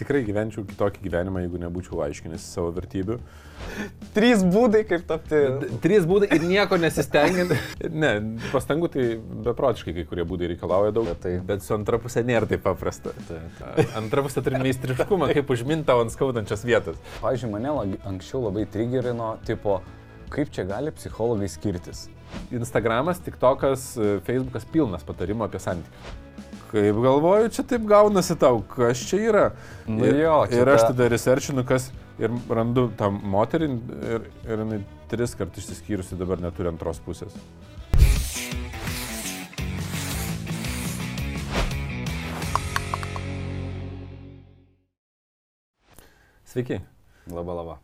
tikrai gyvenčiau kitokį gyvenimą, jeigu nebūčiau aiškinęs savo vertybių. Trys būdai, kaip tapti. Trys būdai ir nieko nesistengiant. ne, pastangų tai beprotiškai kai kurie būdai reikalauja daug. Bet tai- Bet su antra pusė nėra taip paprasta. Tai, Antra pusė turi meistriškumą, kaip užminta ant skaudančios vietos. Pavyzdžiui, mane anksčiau labai trigerino, tipo, kaip čia gali psichologai skirtis. Instagramas, TikTokas, Facebookas pilnas patarimų apie santykius. Kaip galvoju, čia taip gaunasi tau, kas čia yra. Nu ir, jo, čia ir aš ta- tada researchinu, kas ir randu tą moterį ir, ir jinai tris kartus išsiskyrusi dabar neturi antros pusės. Sveiki. Labai labai.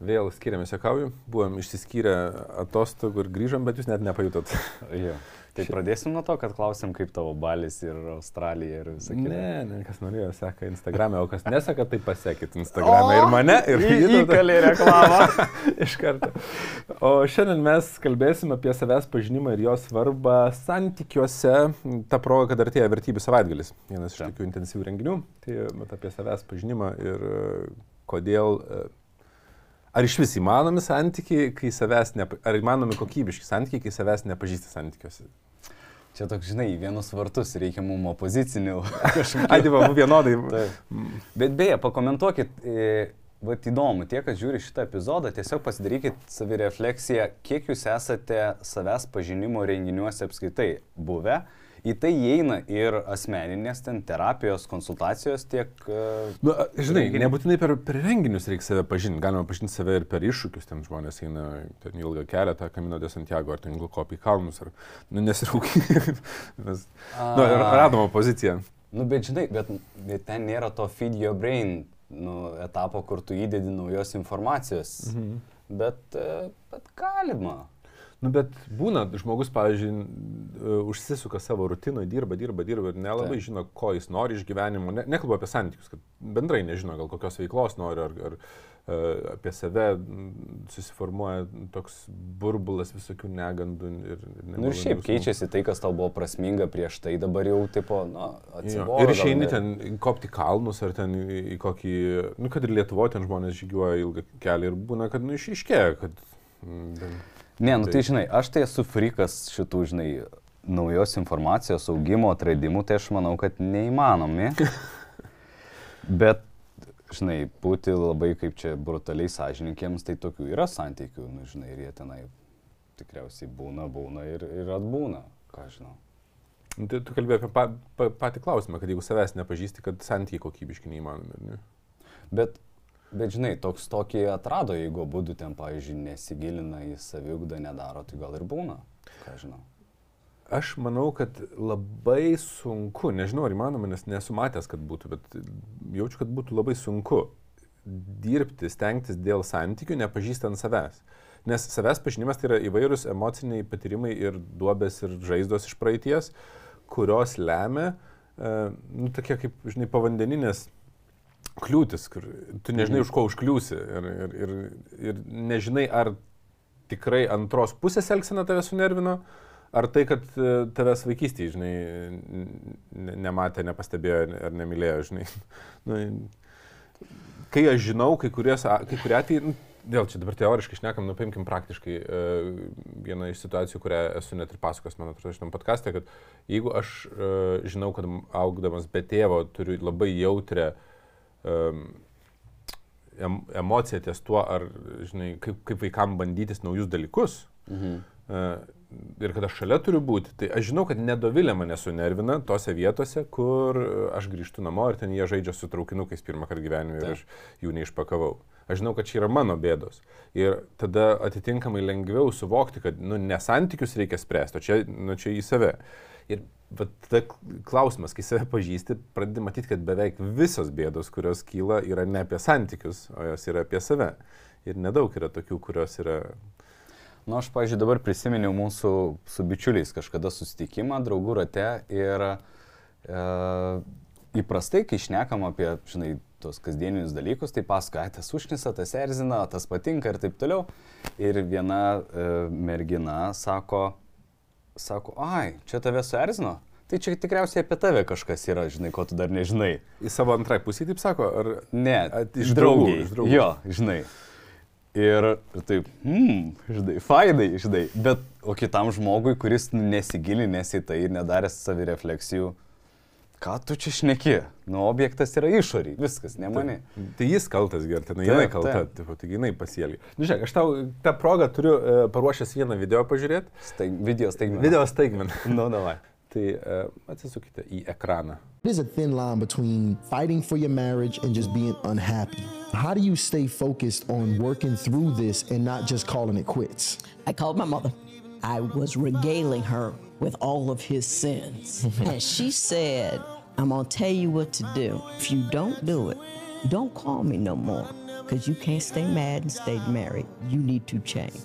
Vėl skiriamės jokauju, buvom išsiskyrę atostogų ir grįžom, bet jūs net nepajutot. Jo. Tai pradėsim nuo to, kad klausim, kaip tavo balis ir Australija ir visą kitą. Ne, ne, kas norėjo, seka Instagram'e, o kas neseka, tai pasekit Instagram'e ir mane, ir Vytautą. įkalė reklamą. Iš karto. O šiandien mes kalbėsim apie savęs pažinimą ir jo svarbą santykiuose. Ta proga, kad artėja vertybių savaitgalis. Vienas iš tokių intensyvių renginių. Tai apie savęs pažinimą ir e, kodėl. E, Ar iš vis įmanomi santykiai, kai savęs, nepa... ar įmanomi kokybiški santykiai, kai savęs nepažįsti santykiuose? Čia toks, žinai, vienus vartus reikia mums opozicinių kažkokių. Ai, diva, vienodai. Taip. Bet beje, pakomentuokit, e, vat įdomu, tie, kas žiūri šitą epizodą, tiesiog pasidarykit savirefleksiją, kiek jūs esate savęs pažinimo renginiuose apskaitai buvę. Į tai įeina ir asmeninės ten terapijos, konsultacijos tiek... e, Nu, a, žinai, Renginiai. nebūtinai per, per renginius reikia save pažinti, galima pažinti save ir per iššūkius, ten žmonės eina ten ilgą kelią, tą Kamino de Santiago, ar ten kopį į kalnus, ar nu, nesirūkį. Mes nu, ir A. radom opoziciją. Nu, bet žinai, bet, bet ten nėra to feed your brain nu, etapo, kur tu įdedi naujos informacijos. Mhm. Bet, e, bet galima. Nu, bet būna, žmogus, pavyzdžiui, e, užsisuka savo rutinoje, dirba, dirba, dirba ir nelabai Taip. žino, ko jis nori iš gyvenimo. Ne, nekalbu apie santykius, kad bendrai nežino, gal kokios veiklos nori, ar, ar e, apie save susiformuoja toks burbulas visokių negandų. Ir, ir Nu, ir šiaip jausmų. keičiasi tai, kas tau buvo prasminga prieš tai, dabar jau, tipo, na, atsibodo. Ir išeini ne- ten kopti kalnus ar ten į, kokį, nu kad ir Lietuvoje ten žmonės žygiuoja ilgą kelią ir būna, kad nu išaiškėja, kad... mm, ten- Ne, nu tai žinai, aš tai esu frikas šitų, žinai, naujos informacijos augimo, atradimų, tai aš manau, kad neįmanomi. Bet, žinai, būti labai kaip čia brutaliai sąžininkiems, tai tokių yra santykių, nu, žinai, ir jie tenai tikriausiai būna, būna ir, ir atbūna, ką žinau. Nu, Tai tu kalbėjai apie pa, pa, patį klausimą, kad jeigu savęs nepažįsti, kad santykiai kokybiški neįmanomi. Ne? Bet, bet žinai, toks tokį atrado, jeigu būtų ten, pavyzdžiui, nesigilina į saviugdą, nedaro, tai gal ir būna, ką žinau. Aš manau, kad labai sunku, nežinau ar įmanoma, nes nesu matęs, kad būtų, bet jaučiu, kad būtų labai sunku dirbti, stengtis dėl santykių, nepažįstant savęs. Nes savęs pažinimas tai yra įvairūs emociniai patyrimai ir duobės ir žaizdos iš praeities, kurios lemia, e, nu, tokie kaip, žinai, povandeninės kliūtis, kur tu nežinai, už ko užkliūsi ir, ir, ir, ir nežinai, ar tikrai antros pusės elgsena tave sunervino, ar tai, kad e, tavęs vaikystėje, žinai, ne- nematė, nepastebėjo ar nemylėjo, žinai. Nu, kai aš žinau, kai, kurie, sa- kai kurie atvejai, nu, vėl čia dabar teoriškai šnekam, nu paimkim praktiškai e, vieną iš situacijų, kurią esu net ir pasakos, man atrodo, šitam podkastė, kad jeigu aš e, žinau, kad augdamas be tėvo turiu labai jautrę um, em, emociją ties tuo, ar, žinai, kaip, kaip vaikam bandytis naujus dalykus. Mhm. Ir kad aš šalia turiu būti, tai aš žinau, kad nedovilė mane sunervina tose vietose, kur aš grįžtu namo ir ten jie žaidžia su traukinukais pirmą kartą gyvenime ir aš jų neišpakavau. Aš žinau, kad čia yra mano bėdos. Ir tada atitinkamai lengviau suvokti, kad, nu, nesantykius reikia spręsti, o čia, nu, čia į save. Ir vat tada klausimas, kai save pažįsti, pradedi matyti, kad beveik visos bėdos, kurios kyla, yra ne apie santykius, o jos yra apie save. Ir nedaug yra tokių, kurios yra... Na, aš, pažiūrėjau, dabar prisiminiau mūsų su bičiuliais kažkada susitikimą draugų rate ir e, įprastai, kai šnekam apie, žinai, tos kasdieninius dalykus, tai pasakoja, "Ai, tas užknisa, tas erzina, tas patinka ir taip toliau. Ir viena e, mergina sako, sako, ai, čia tave suerzino, Tai čia tikriausiai apie tave kažkas yra, žinai, ko tu dar nežinai. Į savo antrąjį pusę, taip sako, ar... Ne, At- iš draugų. iš draugų. Jo, žinai. Ir, ir taip, hmm, žinai, fainai, žinai. Bet, o kitam žmogui, kuris nesigilinęs į tai ir nedaręs savirefleksijų, ką tu čia šneki? Nu, objektas yra išoriai, viskas, ne mane. Tai jis kaltas, gertai, nu jinai Taip, kalta, taip. tipo, taigi jinai pasielgė. Nu, žiūrėk, aš tau tą progą turiu e, paruošęs vieną video pažiūrėti. Staig, video staigmena. Video staigmen. Nu, davai. tai e, atsisukite į ekraną. There's a thin line between fighting for your marriage and just being unhappy. How do you stay focused on working through this and not just calling it quits? I called my mother. I was regaling her with all of his sins. and she said, I'm going to tell you what to do. If you don't do it, don't call me no more because you can't stay mad and stay married. You need to change.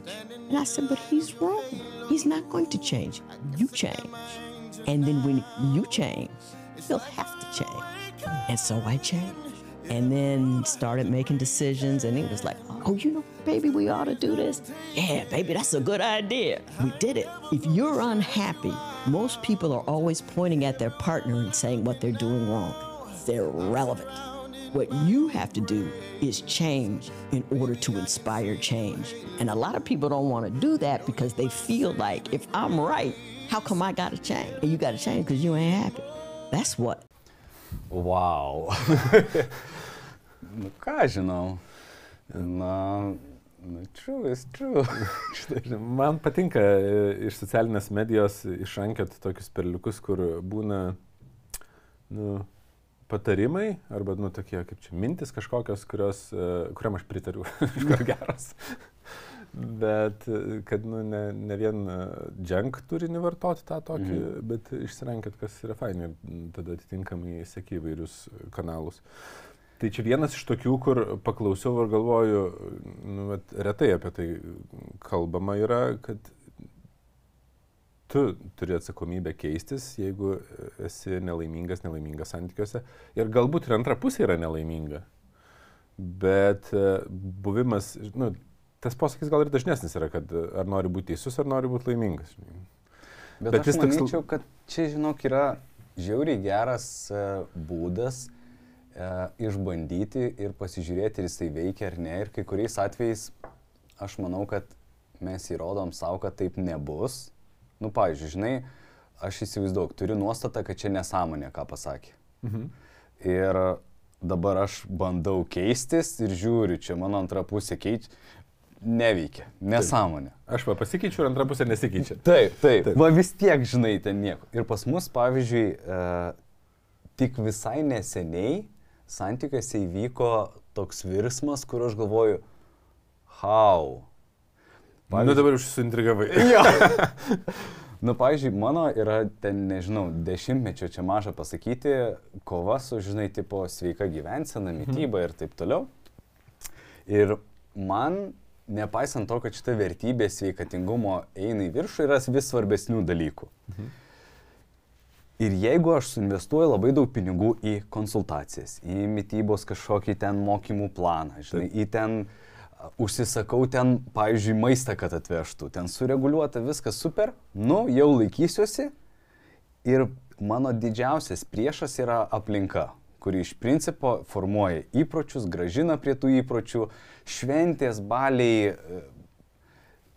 And I said, But he's wrong. He's not going to change. You change. And then when you change, he'll have to change. And so I changed. And then started making decisions, and he was like, Oh, you know, baby, we ought to do this. Yeah, baby, that's a good idea. We did it. If you're unhappy, most people are always pointing at their partner and saying what they're doing wrong. They're relevant. What you have to do is change in order to inspire change. And a lot of people don't want to do that because they feel like if I'm right, how come I got to change? And you got to change because you ain't happy. That's what. Wow. nu, ką žinau. Na, nu, true is true. Man patinka e, iš socialinės medijos išrankiot tokius perliukus, kur būna nu, patarimai arba nu, tokie kaip čia mintis kažkokios, kurios, e, kuriam aš pritariu, iš kur geras. Bet e, kad nu, ne, ne vien junk turinį vartoti tą tokį, mhm. bet išsirankėt, kas yra fainai ir tada atitinkamai sėki įvairius kanalus. Tai čia vienas iš tokių, kur paklausiau ir galvoju, nu, retai apie tai kalbama yra, kad tu turi atsakomybę keistis, jeigu esi nelaimingas, nelaimingas santykiuose. Ir galbūt ir antra pusė yra nelaiminga. Bet e, buvimas, nu, tas posakis gal ir dažnesnis yra, kad e, ar nori būti teisus, ar nori būti laimingas. Bet, Bet aš manyčiau, kad čia, žinok, yra žiauriai geras e, būdas išbandyti ir pasižiūrėti, ar jisai veikia ar ne. Ir kai kuriais atvejais aš manau, kad mes įrodom savo, kad taip nebus. Nu, pavyzdžiui, žinai, aš įsivaizduoju, turiu nuostatą, kad čia nesąmonė, ką pasakė. Mhm. Ir dabar aš bandau keistis ir žiūriu, čia mano antra pusė keičia. Neveikia, nesąmonė. Aš va pasikeičiu ir antra pusė nesikeičia. Taip, taip, Taip. taip. Va vis tiek, žinai, ten nieko. Ir pas mus, pavyzdžiui, e, tik visai neseniai santykiuose įvyko toks virsmas, kur aš galvoju, how. Nu dabar už suintrigavai. Jo. nu, pavyzdžiui, mano yra ten, nežinau, dešimtmečio čia maža pasakyti, kova su, žinai, tipo sveika gyvensena, mytyba ir taip toliau. Ir man, nepaisant to, kad šita vertybė sveikatingumo eina į viršų, yra vis svarbesnių dalykų. Ir jeigu aš suinvestuoju labai daug pinigų į konsultacijas, į mytybos kažkokį ten mokymų planą, žinai, į ten užsisakau ten, pavyzdžiui, maistą, kad atvežtų, ten sureguliuota viskas super, nu, jau laikysiuosi ir mano didžiausias priešas yra aplinka, kuri iš principo formuoja įpročius, gražina prie tų įpročių, šventės, baliai. e,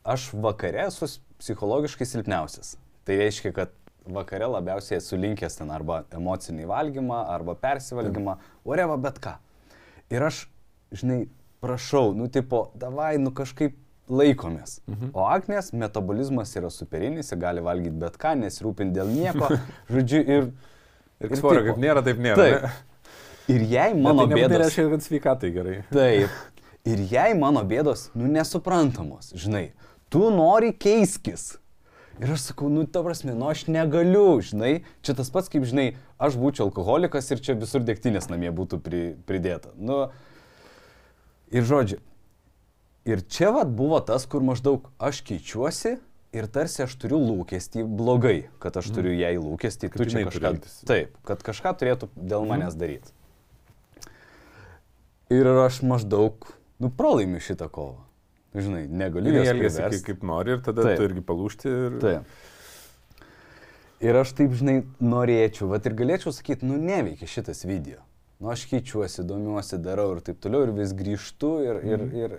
Aš vakare esu psichologiškai silpniausias. Tai reiškia, kad vakare labiausiai esu linkęs ten arba emocinį valgymą, arba persivalgymą, oreva bet ką. Ir aš, žinai, prašau, nu tipo, davai, nu kažkaip laikomės. Mhm. O Agnės metabolizmas yra superinis, ji gali valgyti bet ką, nesirūpinti dėl nieko. Žodžiu, ir... Ir svorio, tipo- kaip nėra, taip nėra. Taip. ne? Ir jei Bet mano tai nebūtinai bėdos... reiškia, kad sveikatai gerai. Taip. Ir jei mano bėdos, nu, nesuprantamos, žinai, tu nori keiskis. Ir aš sakau, nu, ta prasme, nu, aš negaliu, žinai, čia tas pats, kaip, žinai, aš būčiau alkoholikas ir čia visur degtinės namie būtų pri, pridėta. Nu, ir žodžiu. Ir čia vad buvo tas, kur maždaug aš keičiuosi ir tarsi aš turiu lūkestį blogai, kad aš turiu jai lūkestį, Kad tu turi kažką... Taip, kad kažką turėtų dėl manęs daryti. Ir aš maždaug, nu, pralaimiu šitą kovą. Žinai, negaliu Jie elgesi kaip, kaip nori ir tada Taip. tu irgi palūšti. Ir... Taip. Ir aš taip, žinai, norėčiau, va ir galėčiau sakyti, nu neveikia šitas video. Nu aš keičiuosi, domiuosi, darau ir taip toliau ir vis grįžtu ir... ir, ir...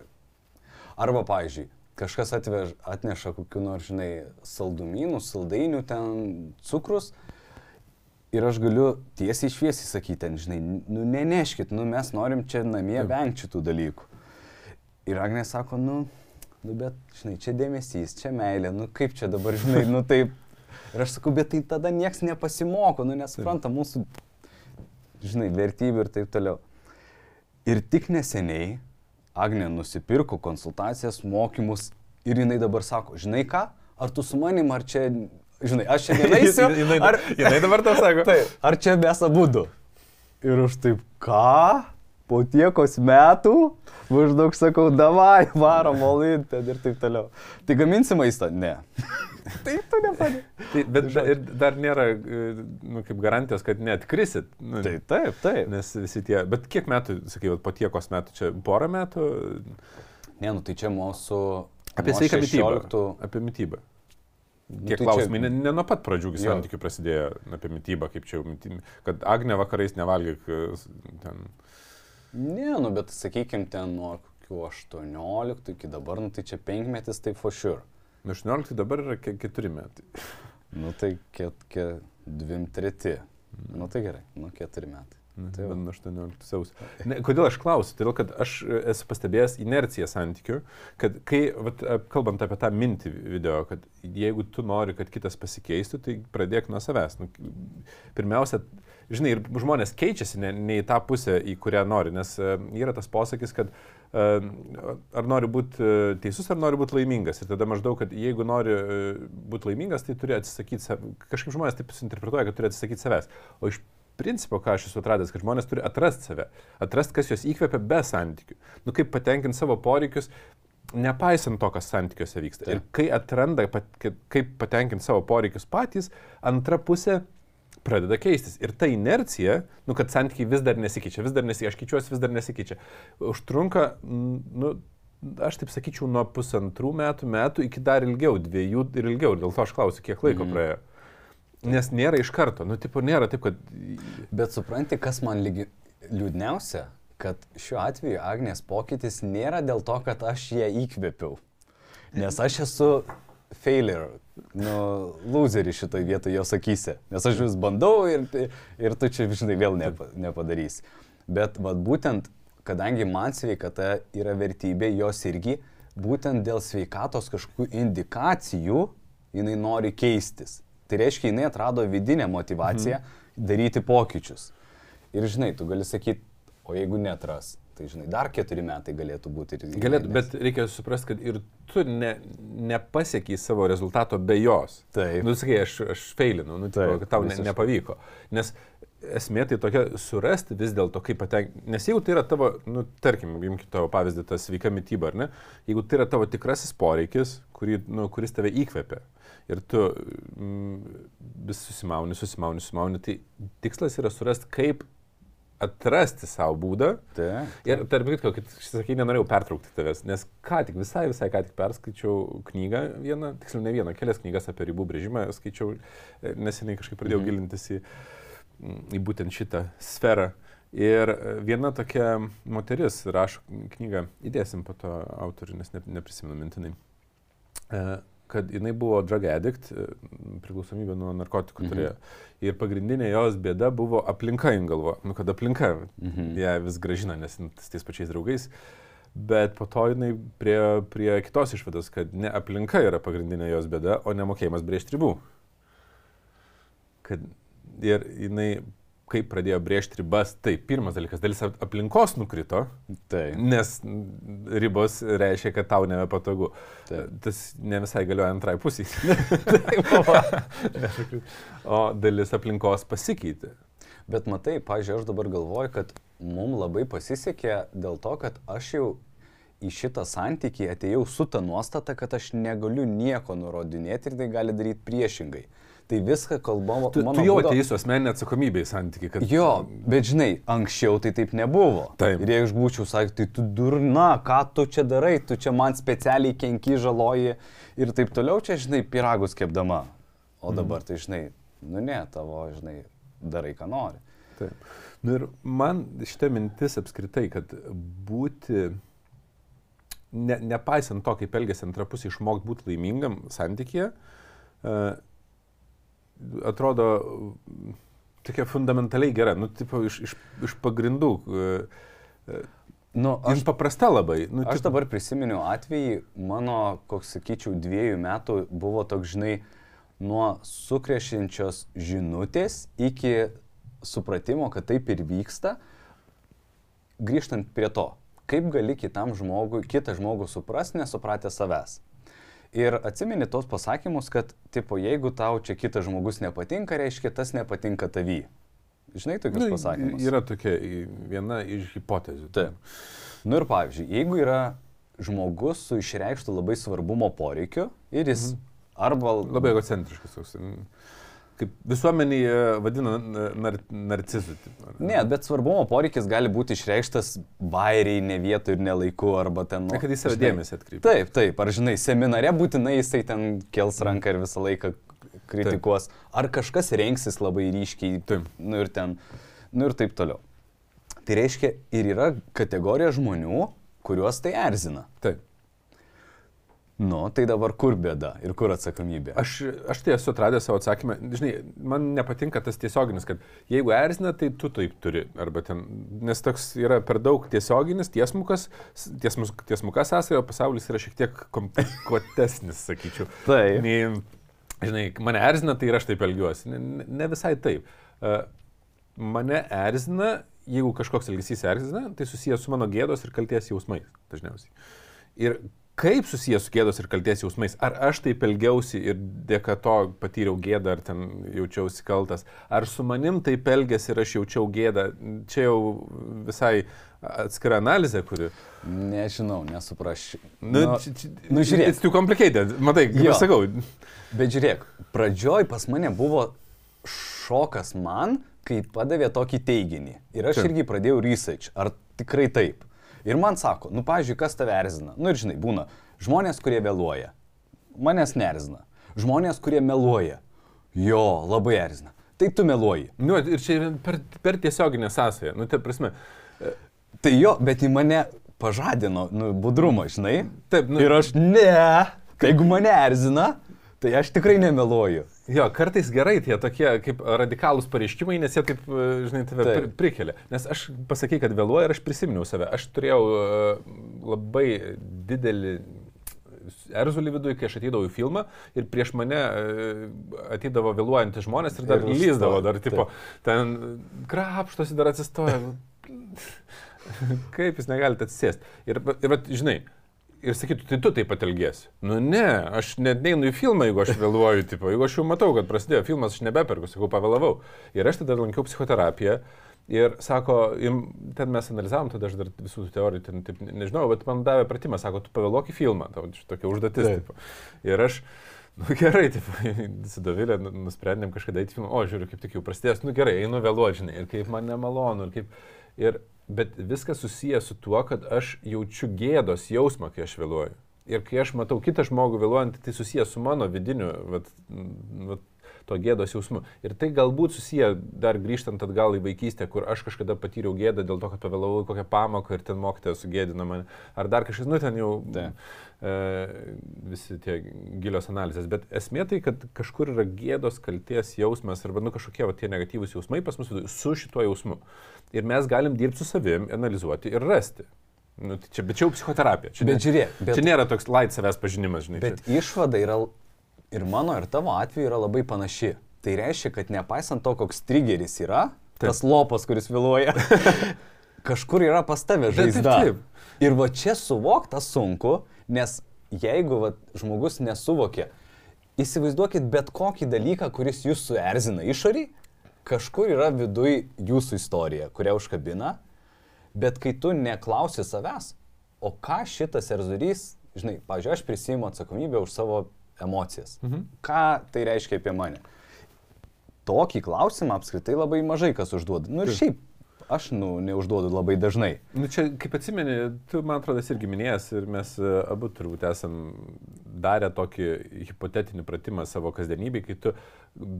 Arba, pavyzdžiui, kažkas atvež, atneša kokiu nors, žinai, saldumynų, saldainių, ten cukrus. Ir aš galiu tiesiai šviesiai sakyti, ten, žinai, nu neneškit, nu mes norim čia namie vengti šitų dalykų. Ir Agnė sako, nu, nu bet, žinai, čia dėmesys, čia meilė, nu kaip čia dabar, žinai, nu taip. Ir aš sakau, bet tai tada niekas nepasimoko, nu nesupranta mūsų, žinai, vertybių ir taip toliau. Ir tik neseniai Agnė nusipirko konsultacijas, mokymus ir jinai dabar sako, žinai ką, ar tu su manim, ar čia, žinai, aš čia neįsiu, jinai, ar, jinai dabar tau sako. taip, ar čia mes abu du. Ir aš taip, ką? Po tiekos metų, maždaug sakau, davai, varom, molin, ten ir taip toliau. Tai gaminsi maistą? Ne. taip, tu nepadė. Tai, bet da, ir dar nėra e, nu, kaip garantijos, kad net krisit. Nu, Taip, taip, taip. Nes visi tie, bet kiek metų, sakai, vat po tiekos metų, čia porą metų Ne, nu tai čia mūsų... apie sveiką 16 mytybą. Apie mytybą. Nu, Kiek tai klausimai, čia- ne, ne nuo pat pradžių santykių prasidėjo apie mytybą, kaip čia jau mytybą, kad Agne vakarais nevalgyk e, ten. Ne, nu bet sakykime, ten nuo kokių 18 iki dabar, nu tai čia penkmetis, tai for sure. Nuo 18 dabar yra ke- keturi metai. Nu tai ket, ke, dvim treti. Nu tai gerai, nu keturi metai. Tai Tai va, va. nuo 18 sausio. Ne, kodėl aš klausiu? Todėl, kad aš e, esu pastebėjęs inerciją santykių, kad kai, vat, kalbant apie tą mintį video, kad jeigu tu nori, kad kitas pasikeistų, tai pradėk nuo savęs. Nu, pirmiausia, žinai, ir žmonės keičiasi ne, ne į tą pusę, į kurią nori, nes e, yra tas posakis, kad e, ar nori būti e, teisus, ar nori būti laimingas. Ir tada maždaug, kad jeigu nori būti laimingas, tai turi atsisakyti, kažkaip žmonės taip interpretuoja, kad turi atsisakyti savęs. O iš principo, ką aš esu atradęs, kad žmonės turi atrasti save, atrasti, kas juos įkvepia be santykių. Nu, kaip patenkinti savo poreikius, nepaisant to, kas santykiuose vyksta. Taip. Ir kai atranda, kaip patenkinti savo poreikius patys, antra pusė pradeda keistis. Ir ta inercija, nu, kad santykiai vis dar nesikeičia, vis dar nesikeičia, aš keičiuosi, vis dar nesikeičia, užtrunka, nu, aš taip sakyčiau, nuo pusantrų metų, metų iki dar ilgiau, dviejų ir ilgiau. Dėl to aš klausiu, kiek laiko mm. praėjo. Nes nėra iš karto, nu, tipo, nėra taip, kad... Bet supranti, kas man lygi liūdniausia, kad šiuo atveju Agnės pokytis nėra dėl to, kad aš ją įkvėpiau. Nes aš esu failure, nu, loserį šitoje vietoje jos akise. Nes aš vis bandau ir, ir tu čia, žinai, vėl nepa, nepadarysi. Bet vat, būtent, kadangi man sveikata yra vertybė, jos irgi būtent dėl sveikatos kažkokių indikacijų jinai nori keistis. Tai reiškia, jinai atrado vidinę motivaciją mhm. daryti pokyčius. Ir žinai, tu gali sakyti, o jeigu netras, tai žinai, dar keturi metai galėtų būti. Ir, Galėtų, bet reikia suprasti, kad ir tu ne, nepasiekiai savo rezultato be jos. Taip. Nu, sakai, aš, aš feilinau, nu, tipo, Taip, kad tau ne, nepavyko. Nes esmė tai tokia surasti vis dėlto, kaip patenkinti. Nes jeigu tai yra tavo, nu, tarkim, imkime tavo pavyzdį, tas sveika mytyba, ar ne? Jeigu tai yra tavo tikrasis poreikis, kurį, nu, kuris tave įkvepia. Ir tu mm, vis susimauni, susimauni, susimauni, tai tikslas yra surasti, kaip atrasti savo būdą, Tai. Ir tarp kitko, kad sakai, nenorėjau pertraukti tavęs, nes ką tik, visai, visai ką tik perskaičiau knygą vieną, tiksliau ne vieną, kelias knygas apie ribų brėžimą, skaičiau, e, neseniai kažkaip pradėjau Mhm. gilintis į, į būtent šitą sferą. Ir e, viena tokia moteris rašo knygą, įdėsim po to autorių, nes ne, neprisimenu mintinai, e, kad jinai buvo drug addict, e, priklausomybė nuo narkotikų Mhm. turėjo. Ir pagrindinė jos bėda buvo aplinka, jin galvo, nu kad aplinka Mhm. ją vis gražina, nes jin s tais pačiais draugais. Bet po to jinai prie, prie kitos išvados, kad ne aplinka yra pagrindinė jos bėda, o nemokėjimas brėžti ribų. Kad ir jinai, kaip pradėjo brėžti ribas, tai pirmas dalykas, dalis ap- aplinkos nukrito, Tai. nes ribos reiškia, kad tau nebepatogu. Taip. Tas ne visai galioja antrai pusiai. O dalis aplinkos pasikeitė. Bet matai, pažiūrėjau, aš dabar galvoju, kad mums labai pasisekė dėl to, kad aš jau į šitą santykį atėjau su ta nuostata, kad aš negaliu nieko nurodinėti ir tai gali daryti priešingai. Tai viską kalbama. Tu, tu jau atėjai su asmeninė atsakomybė į santykių, kad... Jo, bet žinai, anksčiau tai taip nebuvo. Taip. Ir jei aš būčiau sakęs, tai tu durna, ką tu čia darai, tu čia man specialiai kenki žaloji ir taip toliau, čia, žinai, piragus kepdama. O dabar, tai žinai, Nu ne, tavo, žinai, darai, ką nori. Taip. Nu ir man šitą mintis apskritai, kad būti, ne, nepaisant to, kaip elgesi antra pusė, išmokti būti laimingam santykėje, uh, atrodo tokia fundamentaliai gera, nu, tipo, iš, iš, iš pagrindų. Uh, Nu, aš aš, paprasta labai. Nu, aš dabar prisiminiau atvejį, mano, koks sakyčiau, dviejų metų buvo toks, žinai, nuo sukrešinčios žinutės iki supratimo, kad taip ir vyksta, grįžtant prie to, kaip gali kitam žmogui, kitą žmogų suprasti, nesupratę savęs. Ir atsimeni tos pasakymus, kad, tipo, jeigu tau čia kitas žmogus nepatinka, reiškia, tas nepatinka tavy. Žinai tokius nu, pasakymus? yra tokia viena iš hipotezių. Taip. Nu ir pavyzdžiui, jeigu yra žmogus su išreikštu labai svarbumo poreikiu ir jis arba... Labai egocentriškas Kaip visuomenėje vadina nar, narcizu. Ne, bet svarbumo poreikis gali būti išreikštas bairiai, ne vietoj ir ne laiku, arba ten... Nu, Ne, kad į save žinai, dėmesį atkreipia. Taip, taip, ar žinai, seminare būtinai jisai ten kels ranką ir visą laiką kritikuos, ar kažkas rengsis labai ryškiai, Taip. nu ir ten, nu ir taip toliau. Tai reiškia, ir yra kategorija žmonių, kuriuos tai erzina. Taip. Nu, tai dabar kur bėda ir kur atsakomybė? Aš, aš tai esu atradęs savo atsakymą. Žinai, man nepatinka tas tiesioginis, kad jeigu erzina, tai tu taip turi. Ten, nes toks yra per daug tiesioginis, tiesmukas, tiesmus, tiesmukas sąsajo, pasaulis yra šiek tiek komplikuotesnis, sakyčiau. Taip. Nei, žinai, mane erzina, tai ir aš taip elgiuosi. Ne, ne- ne visai taip. Uh, mane erzina, jeigu kažkoks elgesys erzina, tai susijęs su mano gėdos ir kalties jausmais dažniausiai. Ir kaip susijęs su gėdos ir kalties jausmais? Ar aš taip elgiausi ir dėka to patyriau gėdą, ar ten jaučiausi kaltas? Ar su manim taip elgėsi ir aš jaučiau gėdą? Čia jau visai atskira analizė, kuri... Nežinau, nesuprasčiau. Nu, čia- čia- nu žiūrėk. It's too complicated. Matai, kaip aš sakau. Bet žiūrėk, pradžioj pas mane buvo šokas man, kai padavė tokį teiginį. Ir aš Taip. irgi pradėjau research, ar tikrai taip. Ir man sako, nu, pavyzdžiui, kas tave erzina. Nu ir žinai, būna žmonės, kurie vėluoja. Manęs nerzina. Žmonės, kurie meluoja. Jo, labai erzina. Tai tu meluoji. Nu, ir čia per, per tiesioginę sąsąją. Nu, tai prasme. Tai jo, bet į mane pažadino nu, budrumą, žinai. Taip, nu- Ir aš ne. Tai jeigu mane erzina, tai aš tikrai nemeluoju. Jo, kartais gerai tie tokie kaip radikalūs pareiškimai, nes jie taip, e, žinai, tave Taip. pri, prikelia. Nes aš pasakai, kad vėluoju ir aš prisiminiau save. Aš turėjau e, labai didelį erzulį viduje, kai aš ateidavau į filmą ir prieš mane e, ateidavo vėluojantys žmonės ir dar Ir lyzdavo, dar tipo, ten krapštosi, dar atsistoja. Kaip jūs negalite atsisėsti? Ir, ir žinai, ir sakytų, tai tu taip pat elgiesi. Nu ne, aš net neinu į filmą, jeigu aš vėluoju, tipo, jeigu aš jau matau, kad prasidėjo filmas, aš nebeperku, sakau, pavėlavau. Ir aš tada lankiau psichoterapiją. Ir sako, im, ten mes analizavom, tada aš dar visų teorijų, ten, taip, ne- nežinau, bet man davė pratimą, sako, tu pavėluok į filmą, tau tokia užduotis. Ir aš, nu gerai, taip, su Dovilė nu- nusprendėm kažkada į filmą, o žiūriu, kaip tik jau prasidės, nu gerai, einu vėluoti, žinai, ir kaip man nemalonu, ir kaip... Ir, bet viskas susijęs su tuo, kad aš jaučiu gėdos jausmą, kai aš vėluoju. Ir kai aš matau kitą žmogų vėluojant, tai susijęs su mano vidiniu vat, vat, to gėdos jausmu. Ir tai galbūt susiję, dar grįžtant atgal į vaikystę, kur aš kažkada patyriau gėdą dėl to, kad pavėlavau kokią pamoką ir ten mokytoja sugėdino mane. Ar dar kažkas, nu ten jau Taip. e, visi tie gilios analizės. Bet esmė tai, kad kažkur yra gėdos, kalties jausmas arba nu, kažkokie va, tie negatyvūs jausmai pas mus su šituo jausmu. Ir mes galim dirbti su savim, analizuoti ir rasti. Nu, tai čia, bet čia jau psichoterapija. Čia, Bet ne- žiūrėk, bet- čia nėra toks light savęs pažinimas, žinai. Bet čia. išvada yra ir mano, ir tavo atveju yra labai panaši. Tai reiškia, kad nepaisant to, koks trigeris yra, Taip. tas lopas, kuris vėluoja, kažkur yra pas tave Taip, taip, žaizda. taip. Ir va čia suvokta sunku, nes jeigu va, žmogus nesuvokia, įsivaizduokit bet kokį dalyką, kuris jūs suerzina išorį, kažkur yra viduj jūsų istorija, kurią užkabina, bet kai tu neklausi savęs, o ką šitas erzurys, žinai, pažiūrėjau, aš prisimu atsakomybę už savo emocijas. Mhm. Ką tai reiškia apie mane? Tokį klausimą apskritai labai mažai kas užduoda. Nu ir šiaip aš, nu, neužduodu labai dažnai. Nu, čia, kaip atsimeni, tu, man atrodo, irgi minėjęs ir mes e, abu turbūt esam darę tokį hipotetinį pratimą savo kasdienybėje, kai tu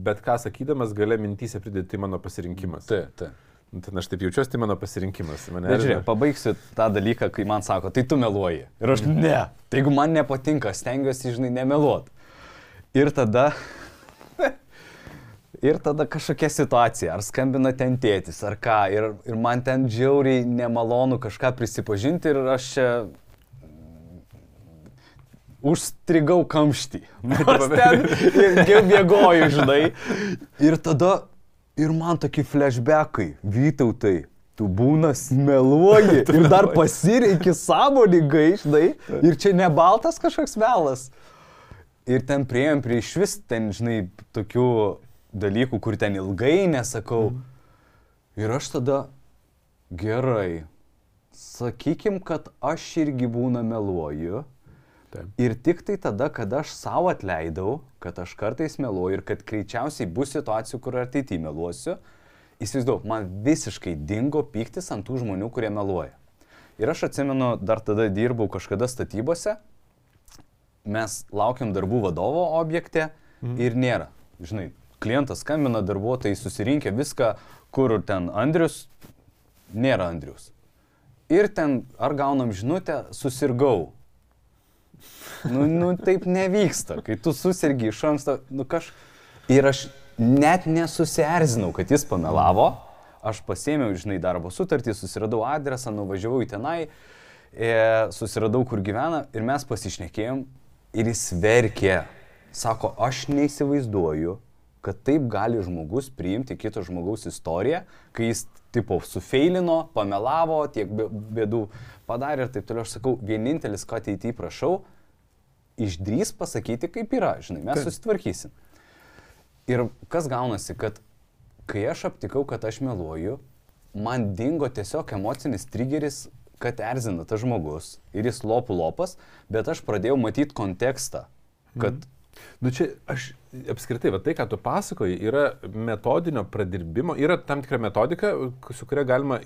bet ką sakydamas gale mintysė pridėti tai mano pasirinkimas. Taip, taip. Nu, Ten aš taip jaučiuosi, tai mano pasirinkimas. Mane Bet žiūrėk, pabaigsiu tą dalyką, kai man sako, tai tu meluoji. Ir aš ne. Tai jeigu man nepatinka, stengiuosi, žinai, nemeluot. Ir tada... Ir tada kažkokia situacija, ar skambina ten tėtis, ar ką, ir, ir man ten džiauriai nemalonu kažką prisipažinti ir aš čia užstrigau kamštį. Nors ten ilgiau mėgoju, žinai. Ir tada, ir man tokie flashbackai, vytautai, tu būnas meluoji ir dar pasireiki sąmoningai, žinai. Ir čia ne baltas kažkoks melas. Ir ten prieėm prie iš vis ten, žinai, tokių dalykų, kur ten ilgai nesakau. Ir aš tada, gerai, sakykim, kad aš irgi būna meluoju. Taip. Ir tik tai tada, kada aš savo atleidau, kad aš kartais meluoju ir kad greičiausiai bus situacijų, kur ateityje meluosiu, įsivaizduoju, man visiškai dingo pyktis ant tų žmonių, kurie meluoja. Ir aš atsimenu, dar tada dirbau kažkada statybose, mes laukiam darbų vadovo objekte ir nėra. Žinai, klientas skambina, darbuotojai susirinkę viską, kur ten Andrius, nėra Andrius. Ir ten ar gaunam žinutę, susirgau. Nu, nu taip nevyksta, kai tu susirgi iš anksto, nu kaž... Ir aš net nesusierzinau, kad jis pamelavo, aš pasėmiau, žinai, darbo sutartį, susiradau adresą, nuvažiavau į tenai, e, susiradau, kur gyvena ir mes pasišnekėjom ir jis verkė. Sako, aš neįsivaizduoju, kad taip gali žmogus priimti kito žmogaus istoriją, kai jis, tipo, sufeilino, pamelavo, tiek bė- bėdų padarė ir taip toliau. Aš sakau, vienintelis, ko ateityje prašau, išdrys pasakyti, kaip yra, žinai, mes susitvarkysim. Ir kas gaunasi, kad kai aš aptikau, kad aš meluoju, man dingo tiesiog emocinis trigeris, kad erzina tas žmogus ir jis lopų lopas, bet aš pradėjau matyti kontekstą, kad Nu čia aš apskritai, va tai, ką tu pasakoji, yra metodinio pradirbimo, yra tam tikra metodika, su kuria galima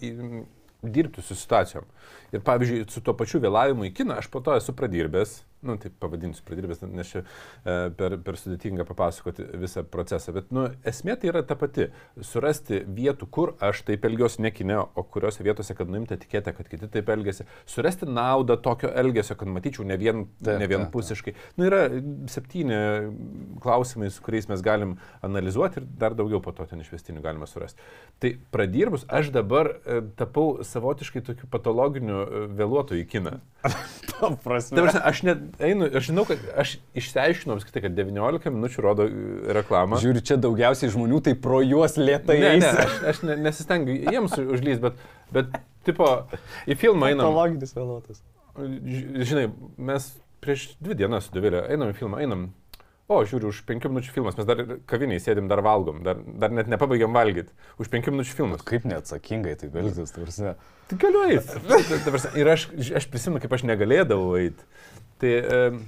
dirbti su situacijom. Ir pavyzdžiui, su tuo pačiu vėlavimu į kiną aš po to esu pradirbęs, nu taip pavadinsiu pradirbęs, nes čia e, per, per sudėtinga papasakoti visą procesą, bet nu, esmė tai yra ta pati - surasti vietų, kur aš taip elgiuosi ne kine, o kuriuose vietose, kad nuimta tikėti, kad kiti taip elgesi, surasti naudą tokio elgesio, kad matyčiau ne vien, Taip, ne vien taip, taip. pusiškai. Nu, yra septyni klausimai, su kuriais mes galim analizuoti ir dar daugiau po to ten išvestinių galima surasti. Tai pradirbus, aš dabar e, tapau savotiškai tokiu patologiniu e, vėluotoju į kiną. ta prasme. Prasme, aš net einu, aš žinau, kad aš išsiaiškinau apskritai, kad 19 minučių rodo e, reklamą. Žiūri, čia daugiausiai žmonių, tai pro juos lietai Ne, ne, eis. aš, aš ne, nesistengiu jiems užlys, bet, bet, tipo, į filmą einam. Patologinis vėluotas. Žinai, mes prieš dvi dienas su Dovilė einam į filmą, einam. O, žiūriu, už penkių minučių filmas, mes dar kaviniai sėdim, dar valgom, dar, dar net nepabaigiam valgyti. Už penkių minučių filmas. Kaip neatsakingai tai elgtis, tarsi. Tai galiu eiti. Ir aš, aš prisimenu, kaip aš negalėdavau eiti. Tai, e,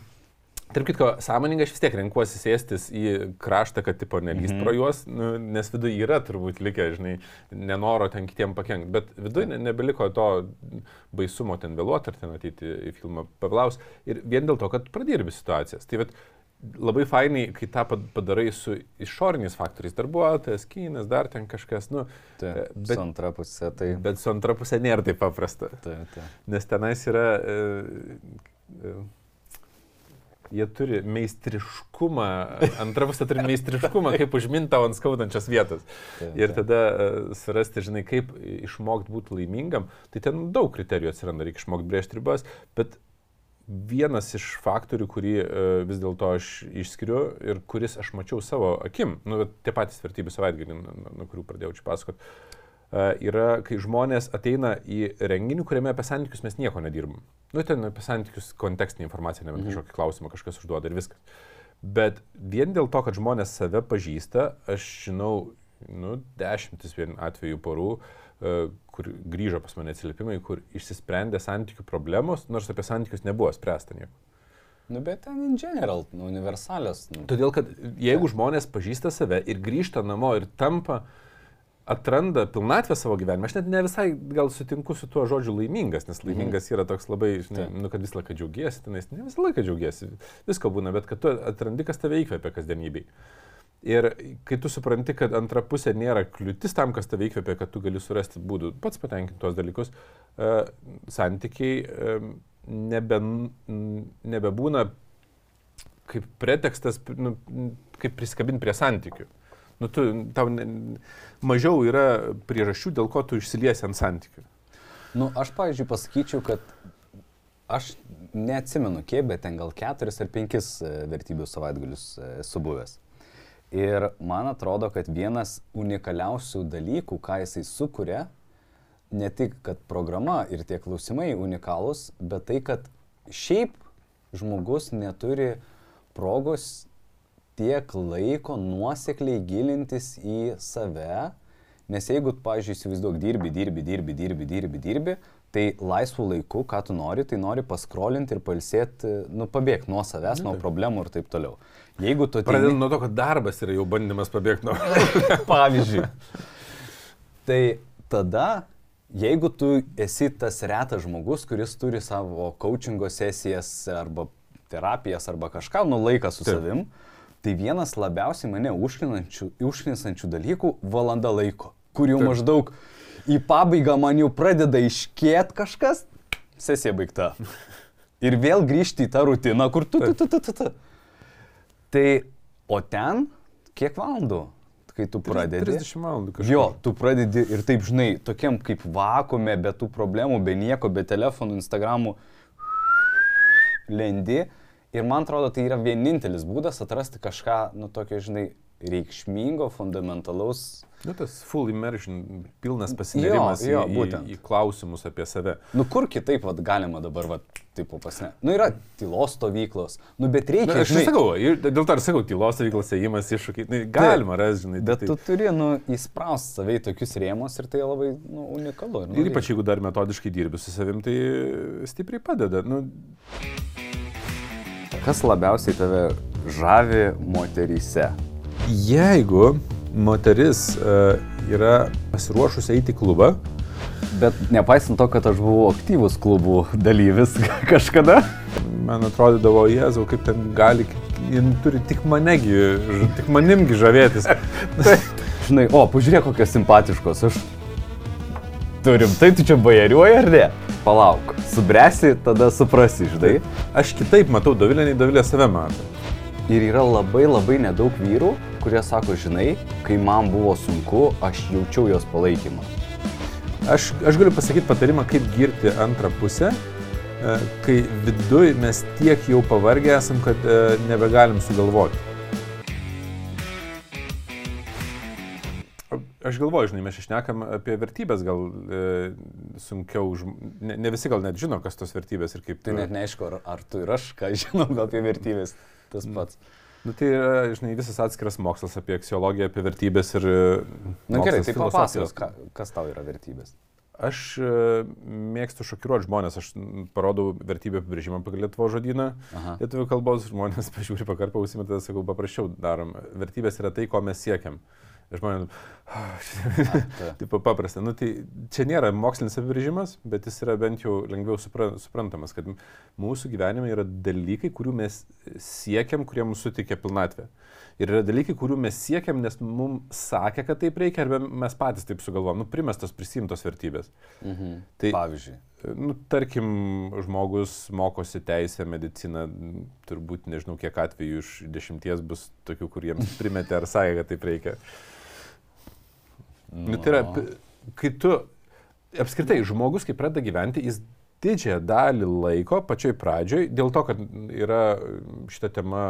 tarp kitko, sąmoningai aš vis tiek renkuosi sėstis į kraštą, kad tipo nelys mm -hmm. pro juos, nu, nes viduje yra turbūt likę, žinai, nenoro ten kitiem pakengti. Bet viduje ne, nebeliko to baisumo ten vėluoti ar ten ateiti į filmą pavlaus. Ir vien dėl to, kad pradirbi situacijas. Tai vat, labai fainai, kai tą pad- padarai su išoriniais faktoriais, darbuotojas, kynas, dar ten kažkas, nu, Tai, e, bet bet, antra pusė, tai... bet su antra pusė nėra taip paprasta. Tai, tai. Nes tenais yra, e, e, jie turi meistriškumą, antra pusė turi meistriškumą, kaip užminti tau ant skaudančios vietos. Ir tada e, surasti, žinai, kaip išmokti būti laimingam, tai ten daug kriterijų atsiranda, reikia išmokti brėžti ribas, bet vienas iš faktorių, kurį e, vis dėlto aš išskiriu ir kuris aš mačiau savo akim, nu, tie patys vertybių savaitgalį, nuo nuo kurių pradėjau čia pasakoti, yra, kai žmonės ateina į renginį, kuriame apie santykius mes nieko nedirbam. Nu, ten apie santykius kontekstinė informacija, ne mhm. kažkokį klausimą kažkas užduoda ir viskas. Bet vien dėl to, kad žmonės save pažįsta, aš žinau, nu, dešimtis vien atvejų porų, e, kur grįžo pas mane atsiliepimai, kur išsisprendė santykių problemos, nors apie santykius nebuvo spręsta nieko. Nu, bet ten in general, nu, universalios. Nu. Todėl, kad jeigu žmonės pažįsta save ir grįžta namo ir tampa atranda pilnatvę savo gyvenime. Aš net ne visai gal sutinku su tuo žodžiu laimingas, nes laimingas yra toks labai, žinai, nu, kad visą laiką džiaugiesi, tenais ne visą laiką džiaugiesi, visko būna, bet kad tu atrandi, kas tave įkvepia kasdienybei. Ir kai tu supranti, kad antra pusė nėra kliūtis tam, kas tave įkvepia, kad tu gali surasti būdų pats patenkinti tuos dalykus, uh, santykiai uh, nebe, nebebūna kaip pretekstas, nu, kaip priskabinti prie santykių. Nu, tu, tau ne, mažiau yra priežasčių, dėl ko tu išsiliesi ant santykių. Nu, aš, pavyzdžiui, pasakyčiau, kad aš neatsimenu kiek, bet ten gal keturis ar penkis e, vertybių savaitgalius e, esu buvęs. Ir man atrodo, kad vienas unikaliausių dalykų, ką jisai sukuria, ne tik, kad programa ir tie klausimai unikalūs, bet tai, kad šiaip žmogus neturi progos tiek laiko nuosekliai gilintis į save, nes jeigu, pavyzdžiui, įsivaizduok, dirbi, dirbi, dirbi, dirbi, dirbi, dirbi, tai laisvų laikų, ką tu nori, tai nori paskrolinti ir palsėti, nu, pabėgti nuo savęs, nuo problemų ir taip toliau. Jeigu tu... Pradedant ateini... nuo to, kad darbas yra jau bandymas pabėgti nuo... Pavyzdžiui. tai tada, jeigu tu esi tas retas žmogus, kuris turi savo coachingo sesijas arba terapijas arba kažką, nu laiką su Taip. savim, Tai vienas labiausiai mane užknisančių dalykų - valanda laiko, kur jau Taip. maždaug į pabaigą man jau pradeda iškėt kažkas, sesija baigta. Ir vėl grįžti į tą rutiną, kur tu, tu, tu, tu, tu, tu. Tai, o ten, kiek valandų? Kai tu pradedi. 30 valandų kažkas. Jo, tu pradedi ir taip, žinai, tokiam kaip vakume, be tų problemų, be nieko, be telefonų, Instagramų, lendi Ir man atrodo, tai yra vienintelis būdas atrasti kažką, nu, tokio, žinai, reikšmingo, fundamentalaus. Nu, tas full immersion, pilnas pasinėrimas jo, jo, į, būtent. į, klausimus apie save. Nu, kur kitaip vat, galima dabar, vat, taip pasne. Nu, yra tylos stovyklos, nu, bet reikia. Na, aš žinai, sakau, dėl to ir sakau, tylos stovyklos įėjimas iššūkiai, nu, galima rasti, žinai. Bet tai, tu turi, nu, įspraust savai tokius rėmus ir tai labai, nu, unikalu. Ir, nu, ir ypač jeigu dar metodiškai dirbi su savim, tai stipriai padeda. Nu, Kas labiausiai tave žavi moteryse? Jeigu moteris uh, yra pasiruošusi eiti į klubą, Bet nepaisant to, kad aš buvau aktyvus klubų dalyvis kažkada. Man atrodydavo, Jėzau, kaip ten gali, jin turi tik manegi, tik manimgi žavėtis. tai, žinai, o, pažiūrėk, kokios simpatiškos. Aš turim, tai tu čia bajariuoji ar ne? palauk, subresi, tada suprasi, žinai. Aš kitaip matau Dovilę, nei Dovilė save mato. Ir yra labai labai nedaug vyrų, kurie sako, žinai, kai man buvo sunku, aš jaučiau jos palaikymą. Aš, aš galiu pasakyti patarimą, kaip girti antrą pusę, e, kai viduje mes tiek jau pavargę esam, kad e, nebegalim sugalvoti. Aš galvoju, žinai, mes išnekam apie vertybės, gal e, sunkiau, ne, ne visi gal net žino, kas tos vertybės ir kaip. Tai net neaišku, ar, ar tu ir aš ką žinom apie vertybės, tas mm. pats. Nu, tai yra, žinai, visas atskiras mokslas apie aksiologiją, apie vertybės ir... E, Na gerai, tai papasakos, ka, kas tau yra vertybės. Aš e, mėgstu šokiruoti žmonės, aš parodau vertybę apibrėžimą pagal Lietuvo žodyną. Aha. Lietuvių kalbos žmonės pažiūri pakarpą, užsimetą, sakau, paprasčiau darom. Vertybės yra tai, ko mes siekiam. Mhm. Žmonės, taip paprasta. Nu, tai čia nėra mokslinis apibrėžimas, bet jis yra bent jau lengviau supra, suprantamas, kad mūsų gyvenime yra dalykai, kurių mes siekiam, kurie mums suteikia pilnatvę. Ir yra dalykai, kurių mes siekiam, nes mums sakė, kad taip reikia, arba mes patys taip sugalvojom, nu, primestos prisimtos vertybės. Mhm. Tai, Pavyzdžiui. Nu, tarkim, žmogus mokosi teisę, mediciną, turbūt nežinau, kiek atvejų iš dešimties bus tokių, kuriems primetė ar sakė, kad taip reikia. Nu, tai yra, kai tu, apskritai, žmogus, kai pradeda gyventi, jis didžiąją dalį laiko pačioj pradžioj, dėl to, kad yra šita tema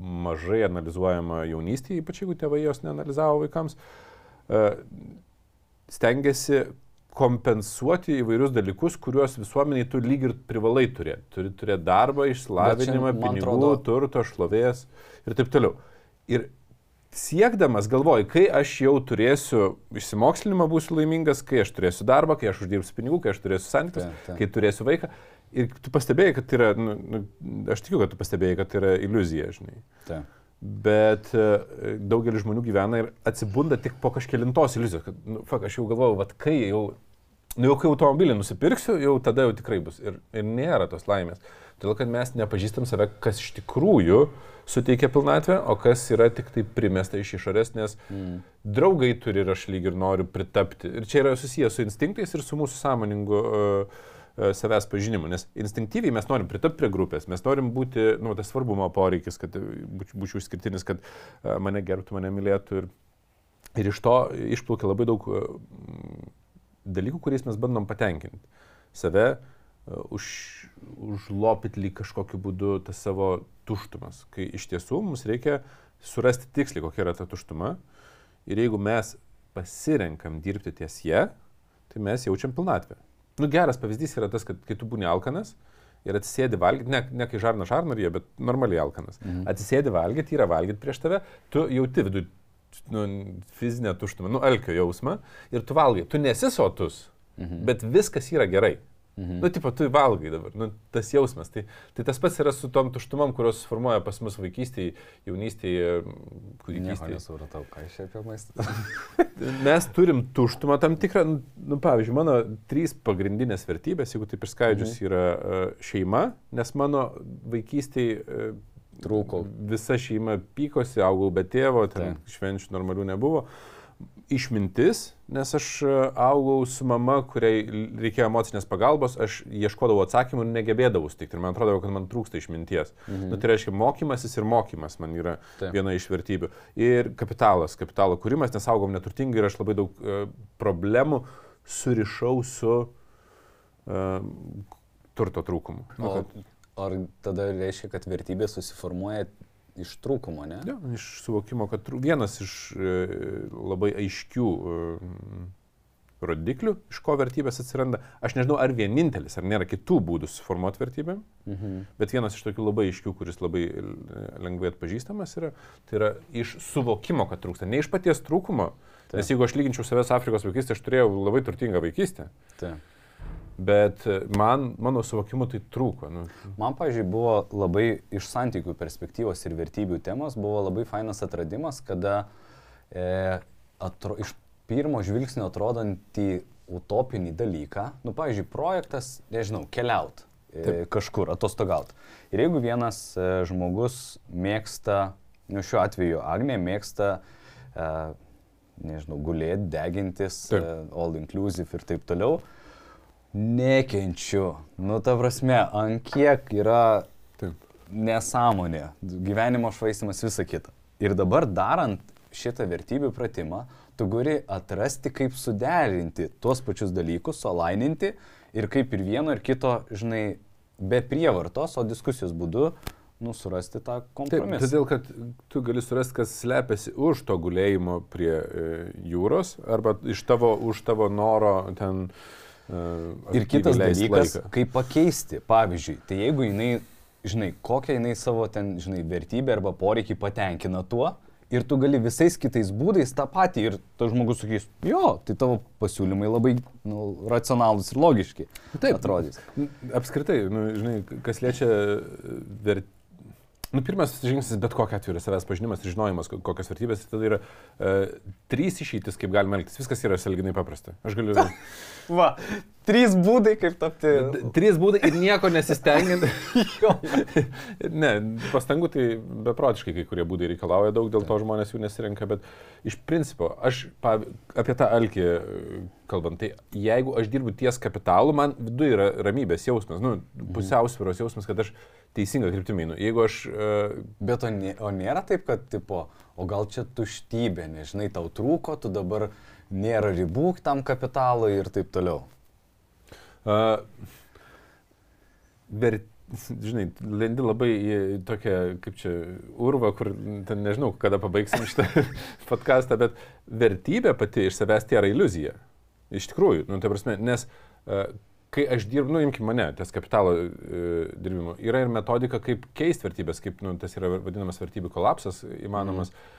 mažai analizuojama jaunystėje, ypač jeigu tėvai jos neanalizavo vaikams, e, stengiasi kompensuoti įvairius dalykus, kuriuos visuomeniai tu lyg ir privalai turėti. Turi turėti darbą, išsilavinimą, pinigų, atrodo... turto, šlovės ir taip toliau. Ir siekdamas galvoju, kai aš jau turėsiu išsimokslinimą, būsiu laimingas, kai aš turėsiu darbą, kai aš uždirbsiu pinigų, kai aš turėsiu santykius, kai turėsiu vaiką. Ir tu pastebėjai, kad tai yra, nu, nu, aš tikiu, kad tu pastebėjai, kad tai yra iliuzija, žinai. Ta. Bet e, daugelis žmonių gyvena ir atsibunda tik po kažkėlintos iliuzijos, kad, nu, fak, aš jau galvoju, vad kai jau, nu, jau kai automobilį nusipirksiu, jau tada jau tikrai bus. Ir, ir nėra tos laimės. Todėl, kad mes nepažįstam save, kas iš tikrųjų suteikia pilnatvę, o kas yra tik tai primesta iš išorės, nes mm. draugai turi ir aš lyg ir noriu pritapti. Ir čia yra susijęs su instinktais ir su mūsų sąmoningu uh, savęs pažinimu, nes instinktyviai mes norim pritapti prie grupės, mes norim būti, nu, tas svarbumo poreikis, kad būčiau išskirtinis, kad e, mane gerbtų, mane mylėtų ir, ir iš to išplaukia labai daug e, dalykų, kuriais mes bandom patenkinti save, už, užlopyti lyg kažkokiu būdu tas savo tuštumas, kai iš tiesų mums reikia surasti tiksliai, kokia yra ta tuštuma ir jeigu mes pasirenkam dirbti ties ją, tai mes jaučiam pilnatvę. Nu, geras pavyzdys yra tas, kad kai tu būni alkanas ir atsisėdi valgyti, ne, ne kai žarna žarnaryje, bet normaliai alkanas. Mhm. Atsisėdi valgyti, yra valgyti prieš tave, tu jauti vidų nu, fizinę tuštumą, nu, alkio jausmą ir tu valgai. Tu nesi sotus, mhm. bet viskas yra gerai. Mhm. Nu, tipo, tu valgai dabar, nu, tas jausmas. Tai, tai tas pats yra su tom tuštumom, kurios suformuoja pas mus vaikystėje, jaunystėje, kūdikystėje. Nesupratau, ką iš apie maistą. Mes turim tuštumą tam tikrą, nu, pavyzdžiui, mano trys pagrindinės vertybės, jeigu taip išskaidžius, mhm. yra uh, šeima, nes mano vaikystėje trūko. Visa šeima pykosi, augau be tėvo, ten tai. švenčių normalių nebuvo. Uh, išmintis, nes aš e, augau su mama, kuriai reikėjo emocinės pagalbos, aš ieškodavau atsakymų ir negebėdavau sutikti. Ir man atrodo, kad man trūksta išminties. Mhm. Nu, tai reiškia, mokymasis ir mokymas man yra Taip. viena iš vertybių. Ir kapitalas, kapitalo kūrimas, nes augom neturtingai ir aš labai daug uh, problemų surišau su uh, turto trūkumu. Nu. O ar tada reiškia, kad vertybė susiformuoja Iš trūkumo, ne? Ja, iš suvokimo, kad vienas iš e, labai aiškių e, rodiklių, iš ko vertybės atsiranda. Aš nežinau, ar vienintelis, ar nėra kitų būdų suformuoti vertybę, mhm. bet vienas iš tokių labai aiškių, kuris labai e, lengvai atpažįstamas yra, tai yra iš suvokimo, kad trūksta. Ne iš paties trūkumo, Taip. nes jeigu aš lyginčiau savęs Afrikos vaikystę, aš turėjau labai turtingą vaikystę. Taip. Bet man, mano suvokimu, tai trūko. Nu. Man, pažiūrėjau, buvo labai iš santykių perspektyvos ir vertybių temos, buvo labai fainas atradimas, kada e, atro, iš pirmo žvilgsnio atrodantį utopinį dalyką, nu, pavyzdžiui, projektas, nežinau, keliaut e, kažkur, atostogaut. Ir jeigu vienas e, žmogus mėgsta, nu, šiuo atveju Agnė mėgsta, e, nežinau, gulėti, degintis, e, all inclusive ir taip toliau, nekenčiu. Nu, ta prasme, ant kiek yra Taip. nesąmonė, gyvenimo švaistimas, visa kita. Ir dabar darant šitą vertybių pratimą, tu gali atrasti, kaip suderinti tuos pačius dalykus, solaininti ir kaip ir vieno ir kito, žinai, be prievartos, o diskusijos būdu, nu, surasti tą kompromisą. Taip, todėl, kad tu gali surasti, kas slepiasi už to gulėjimo prie e, jūros arba iš tavo, už tavo noro ten Ir kitas dalykas, laiką. kaip pakeisti, pavyzdžiui, tai jeigu jinai, žinai, kokią jinai savo ten, žinai, vertybę arba poreikį patenkina tuo, ir tu gali visais kitais būdais tą patį ir tas žmogus sakys, jo, tai tavo pasiūlymai labai nu, racionalūs ir logiški. Taip atrodys. Apskritai, nu, žinai, kas liečia vertybę Nu, pirmas žingsnis bet kokia atveju yra savęs pažinimas ir žinojimas, kokios vertybės. Tada yra uh, trys išeitis, kaip galima elgtis. Viskas yra salginai paprasta. Aš galiu. Va, trys būdai, kaip tapti. Trys būdai ir nieko nesistengiant. ne, pastangų tai beprotiškai kai kurie būdai reikalauja daug, dėl to žmonės jų nesirenka, bet iš principo, aš apie tą alkį kalbant, tai jeigu aš dirbu ties kapitalu, man viduje yra ramybės jausmas, nu, pusiausvėros jausmas, kad aš teisinga kryptimi. Nu, jeigu aš... Uh... Bet o, nė, o nėra taip, kad, tipo, o gal čia tuštybė, nežinai, tau trūko, tu dabar nėra ribų tam kapitalui ir taip toliau. Uh, ver, žinai, lendi labai į tokią, kaip čia, urvą, kur, ten nežinau, kada pabaigsim šitą podcastą, bet vertybė pati iš savęs tai yra iliuzija. Iš tikrųjų, nu, tai prasme, nes uh, kai aš dirbu, nu, imkim mane, ties kapitalo e, dirbimu, yra ir metodika, kaip keisti vertybės, kaip, nu, tas yra vadinamas vertybių kolapsas įmanomas. Mm.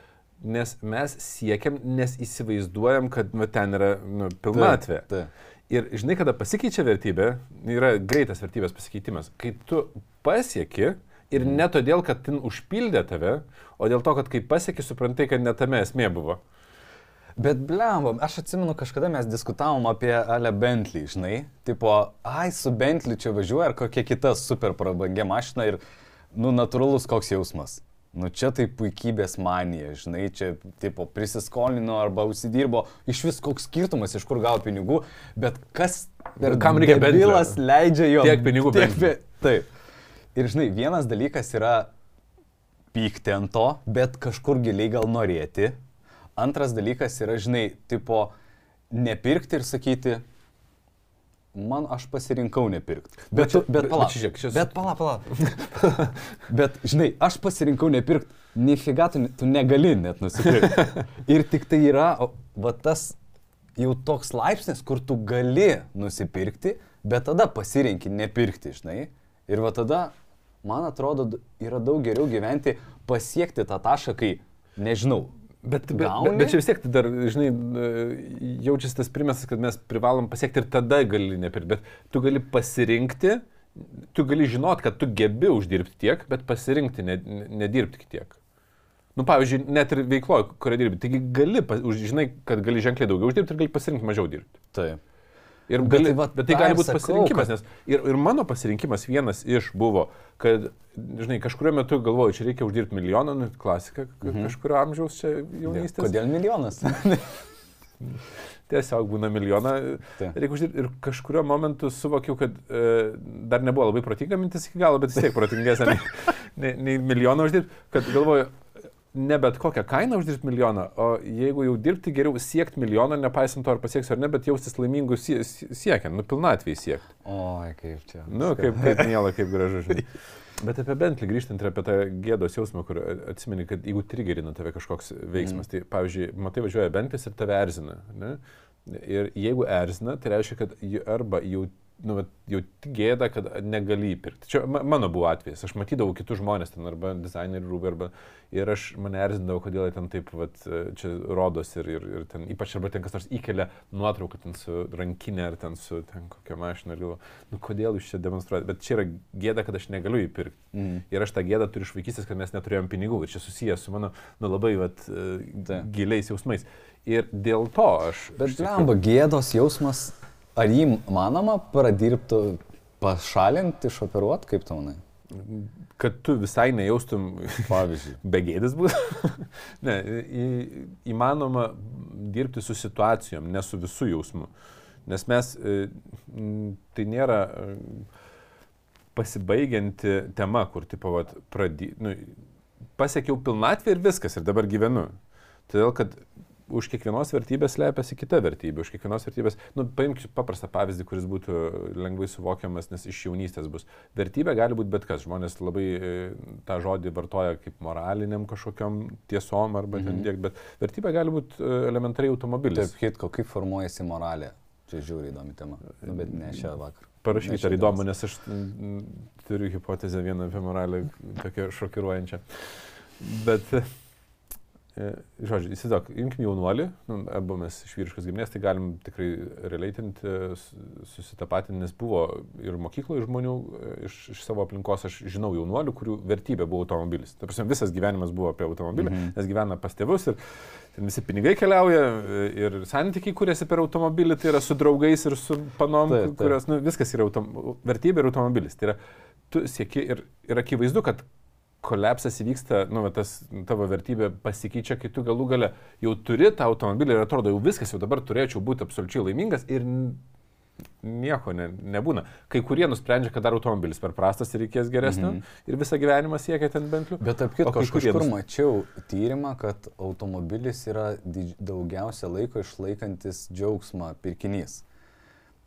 Nes mes siekiam, nes įsivaizduojam, kad nu, ten yra nu, pilnatvė. Ta, ta. Ir žinai, kada pasikeičia vertybė, yra greitas vertybės pasikeitimas. Kai tu pasieki Ir ne todėl, kad ten užpildė tave, o dėl to, kad kai pasiekė, suprantai, kad ne tame esmė buvo. Bet blemba, aš atsimenu, kažkada mes diskutavom apie Ale Bentley, žinai, tipo, ai, su Bentley čia važiuoja ar kokia kita super prabangia mašina ir, nu, natūralus koks jausmas. Nu, čia tai puikybės manija, žinai, čia, tipo, prisiskolino arba užsidirbo, iš vis koks skirtumas, iš kur gavo pinigų, bet kas per Kam reikia Bylas leidžia jo. Tiek pinigų tiek, Bentley. pi- Taip. Ir, žinai, vienas dalykas yra pykti ant to, bet kažkur giliai gal norėti. Antras dalykas yra, žinai, tipo, nepirkti ir sakyti, man aš pasirinkau nepirkti. Bet, Bet bet palauk, žiūrėk, su- bet palauk, palauk. bet, žinai, aš pasirinkau nepirkti, nifiga tu, tu negali net nusipirkti. Ir tik tai yra, va tas jau toks laipsnis, kur tu gali nusipirkti, bet tada pasirinki nepirkti, žinai. Ir va tada, man atrodo, yra daug geriau gyventi, pasiekti tą tašką, kai, nežinau, Bet, bet, bet, bet čia vis tiek dar, žinai, jaučiasi tas primesas, kad mes privalom pasiekti ir tada gali nepirkti. Bet tu gali pasirinkti, tu gali žinot, kad tu gebi uždirbti tiek, bet pasirinkti, ne, ne- nedirbti tiek. Nu, pavyzdžiui, net ir veikloje, kurioje dirbi, taigi gali, žinai, kad gali ženkliai daugiau uždirbti ir gali pasirinkti mažiau dirbti. taip. Ir Bet gali, tai bet, vat bet tai gali būti pasirinkimas, kad- nes ir, ir mano pasirinkimas vienas iš buvo, kad, žinai, kažkurio metu galvoju, čia reikia uždirbti milijoną, nu, klasika, mhm. kažkurio amžiaus čia jaunystės. Kodėl milijonas? Tiesiog būna milijoną. Ir kažkurio momentu suvokiau, kad e, dar nebuvo labai protinga mintis iki galo, bet vis tiek protingesnė nei, nei, nei milijoną uždirbti, kad galvoju, ne bet kokią kainą uždirbti milijoną, o jeigu jau dirbti, geriau siekti milijoną, nepaisant to, ar pasieksiu ar ne, bet jaustis laimingu sie, sie- siekiant, nu pilnatvėj siekti. Oi, kaip čia. Nu, kaip, kaip miela, kaip gražu, žinai. Bet apie Bentley grįžtant ir apie tą gėdos jausmą, kur atsimeni, kad jeigu trigerina tave kažkoks veiksmas, mm. tai pavyzdžiui, matai važiuoja Bentleys ir tave erzina. Ne? Ir jeigu erzina, tai reiškia, kad arba jau, nu, jau gėda, kad negali įpirkti. Čia ma- mano buvo atvejis, aš matydavau kitus žmonės ten, arba dizainerių rūbį, arba ir aš mane erzindavau, kodėl jie ten taip, vat, čia rodos ir, ir, ir ten, ypač arba ten kas nors įkelia nuotrauką ten su rankinė ar ten su ten kokia mašina ir galvoju, nu kodėl jūs čia demonstruojate, bet čia yra gėda, kad aš negaliu įpirkti. Mm. Ir aš tą gėdą turiu iš vaikystės, kad mes neturėjom pinigų. Ir čia susijęs su mano nu, labai vat, giliais jausmais. Ir dėl to aš... Bet lemba, gėdos jausmas, ar jį manoma pradirbtų, pašalinti, išoperuoti, kaip tu manai? kad tu visai nejaustum Pavyzdžiui. begėdis būtų. ne, į, įmanoma dirbti su situacijom, ne su visų jausmu. Nes mes, e, tai nėra e, pasibaigianti tema, kur, tipo, vat, prady, nu, pasiekiau pilnatvę ir viskas, ir dabar gyvenu. Todėl, kad už kiekvienos vertybės slepiasi kita vertybė, už kiekvienos vertybės, nu, paimk paprastą pavyzdį, kuris būtų lengvai suvokiamas, nes iš jaunystės bus. Vertybė gali būti bet kas, žmonės labai e, tą žodį vartoja kaip moraliniam kažkokiam tiesom arba mhm. ten tiek, bet vertybė gali būti e, elementariai automobilis. Taip, hitko, kaip formuojasi moralė. Čia žiūri įdomi tema. Nu, bet ne šią vakar. Parašykite, ar įdomu, nes aš turiu hipotezę vieną apie moralę, tokią šokiruojančią. Bet, žodžiu, įsivaizduok, imkim jaunuolį, nu, abu mes iš vyriškos giminės, tai galim tikrai releitinti, susitapatinti, nes buvo ir mokykloje žmonių e, iš, iš savo aplinkos, aš žinau jaunuolių, kurių vertybė buvo automobilis. Ta prasme, visas gyvenimas buvo apie automobilį, Mhm. mhm. nes gyvena pas tėvus ir ten visi pinigai keliauja e, ir santykiai kūrėsi per automobilį, tai yra su draugais ir su panom, Taip, taip. kurios, nu, viskas yra autom, vertybė ir automobilis. Tai yra, tu sieki ir, ir akivaizdu, kad kolapsas įvyksta, nu, tas tavo vertybė pasikeičia, kai tu galų gale jau turi tą automobilį ir atrodo, jau viskas, jau dabar turėčiau būti absoliučiai laimingas ir nieko ne, nebūna. Kai kurie nusprendžia, kad dar automobilis per prastas ir reikės geresnio Mhm. ir visą gyvenimą siekia ten bent jau. Bet tarp kitko, aš kažkur nus- mačiau tyrimą, kad automobilis yra daugiausia laiko išlaikantis džiaugsmą pirkinys.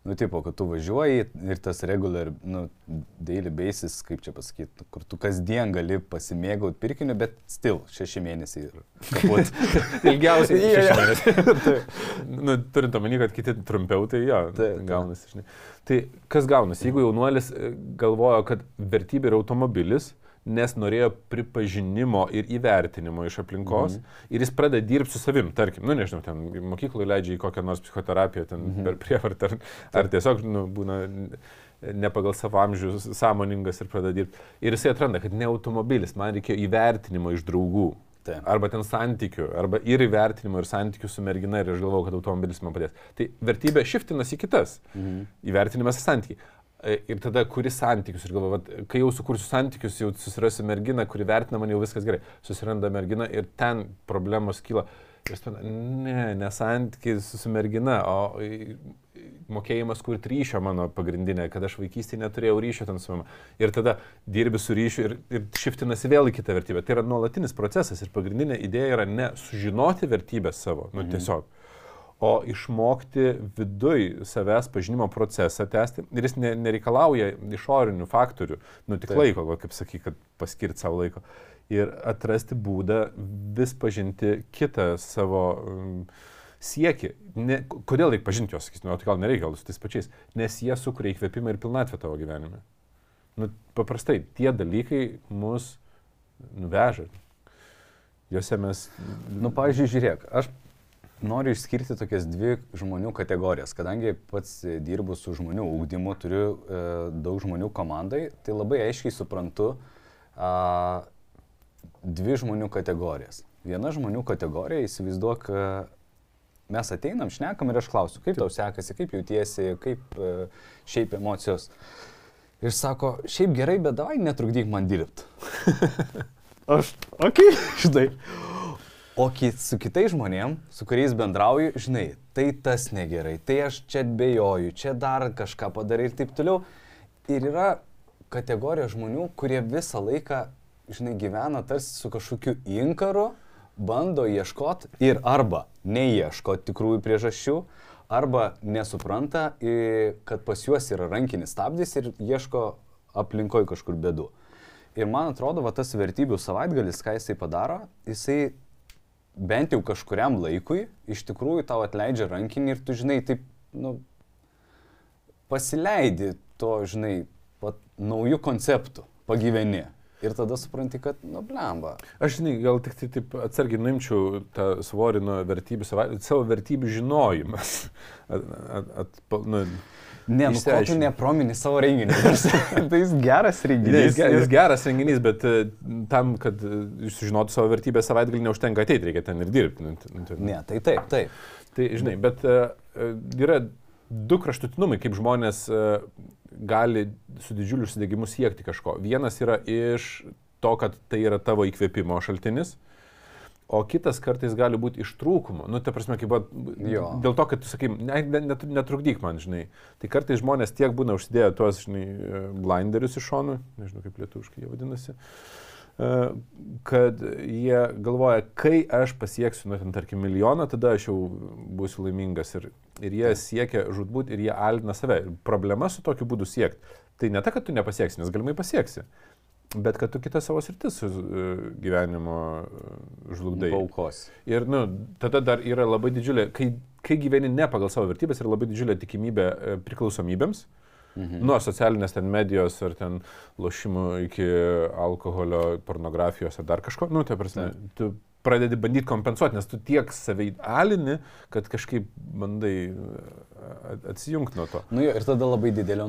Nu, tipo, kad tu važiuoji ir tas regular, nu, daily basis, kaip čia pasakyti, kur tu kasdien gali pasimėgauti pirkiniu, bet still šeši mėnesiai ir kaput. Ilgiausiai. Šeši mėnesiai. nu, turint omeny, kad kiti trumpiau, tai jo, taip. gaunasi. Žinai. Tai kas gaunasi, jeigu jaunuolis e, galvoja, kad vertybė yra automobilis, nes norėjo pripažinimo ir įvertinimo iš aplinkos mhm. ir jis pradeda dirbti su savim, tarkim, nu nežinau, ten mokykloje leidžia į kokią nors psichoterapiją, ten mhm. per prievartą, ar, ar tiesiog nu, būna ne pagal savo amžių sąmoningas ir pradeda dirbti. Ir jisai atranda, kad ne automobilis, man reikėjo įvertinimo iš draugų. Taip. Arba ten santykių, arba ir įvertinimo, ir santykių su mergina, ir aš galvoju, kad automobilis man padės. Tai vertybė šiftinas į kitas. Mhm. Įvertinimas į santykiai. E, ir tada kuri santykius. Ir galvoju, kai jau sukursiu santykius, jau susirasiu merginą, kuri vertina man jau viskas gerai. Susiranda mergina ir ten problemos kyla. Ir man, ne, ne santykiai su mergina, o mokėjimas kurti ryšio mano pagrindinė, kad aš vaikystėje neturėjau ryšio ten su mama. Ir tada dirbi su ryšiu ir, ir šiftinasi vėl į kitą vertybę. Tai yra nuolatinis procesas ir pagrindinė idėja yra ne sužinoti vertybės savo, nu mhm. tiesiog, o išmokti viduj savęs pažinimo procesą tęsti. Ir jis ne, nereikalauja išorinių faktorių, nu tik Taip. laiko, kaip sakai, kad paskirti savo laiko. Ir atrasti būdą vis pažinti kitą savo... Um, sieki, ne, kodėl reikia pažinti juos, sakysim, o tai gal nereikia, gal su tais pačiais, nes jie sukuria įkvėpimą ir pilnatvę tavo gyvenime. Nu, paprastai, tie dalykai mus nuveža. Juose mes... Nu, pavyzdžiui, žiūrėk, aš noriu išskirti tokias dvi žmonių kategorijas. Kadangi pats dirbu su žmonių ūkdymu, turiu e, daug žmonių komandai, tai labai aiškiai suprantu a, dvi žmonių kategorijas. Viena žmonių kategorija, įsivaizduok, mes ateinam, šnekam ir aš klausiu, kaip tau sekasi, kaip jautiesi, kaip e, šiaip emocijos. Ir sako, šiaip gerai, bet davai netrukdyk man dirbti. aš, okei, okay, žinai. O ki, su kitais žmonėm, su kuriais bendrauju, žinai, tai tas negerai, tai aš čia bejoju, čia dar kažką padarai ir taip toliau. Ir yra kategorija žmonių, kurie visą laiką, žinai, gyvena tarsi su kažkokiu inkaru bando ieškoti ir arba neieško tikrųjų priežasčių, arba nesupranta, kad pas juos yra rankinis stabdis ir ieško aplinkoje kažkur bėdų. Ir man atrodo, va tas vertybių savaitgalis, ką jisai padaro, jisai bent jau kažkuriam laikui iš tikrųjų tau atleidžia rankinį ir tu žinai, taip, nu, pasileidi to, žinai, pat, naujų konceptų, pagyveni. Ir tada supranti, kad, nu, blemba. Aš, žinai, gal tik tai taip atsargiai nuimčiau tą svorį nuo vertybių, savo vertybių žinojimas. At, at, at, nu, Ne, nu, ko tu nepromini savo renginį. tai jis geras renginys. Ne, jis, geras renginys, bet uh, tam, kad uh, sužinotų savo vertybę savaitgalį neužtenka ateiti, reikia ten ir dirbti. Nu, nu, ne, tai taip, taip. Tai, žinai, bet uh, yra du kraštutinumai, kaip žmonės uh, gali su didžiuliu užsidegimu siekti kažko. Vienas yra iš to, kad tai yra tavo įkvėpimo šaltinis, o kitas kartais gali būti iš trūkumo. Nu, ta prasme, kaip jo. dėl to, kad tu sakai, net, net, netrukdyk man, žinai. Tai kartais žmonės tiek būna užsidėję tuos, žinai, blinderius iš šonų, nežinau kaip lietuviškai jie vadinasi. Uh, kad jie galvoja, kai aš pasieksiu, nu, ten, tarkim, milijoną, tada aš jau būsiu laimingas ir ir jie siekia žudbūt ir jie alina save. Problema su tokiu būdu siekti. Tai ne ta, kad tu nepasieksi, nes galimai pasieksi, bet kad tu kitą savo sritis e, gyvenimo e, žlugdai. Paukos. Ir nu, tada dar yra labai didžiulė, kai, kai gyveni ne pagal savo vertybės, yra labai didžiulė tikimybė e, priklausomybėms. Mhm. Nuo socialinės ten medijos ar ten lošimų iki alkoholio, pornografijos ar dar kažko. Nu, tai prasme, tu pradedi bandyti kompensuoti, nes tu tiek savai alini, kad kažkaip bandai atsijungti nuo to. Nu jo, ir tada labai didelio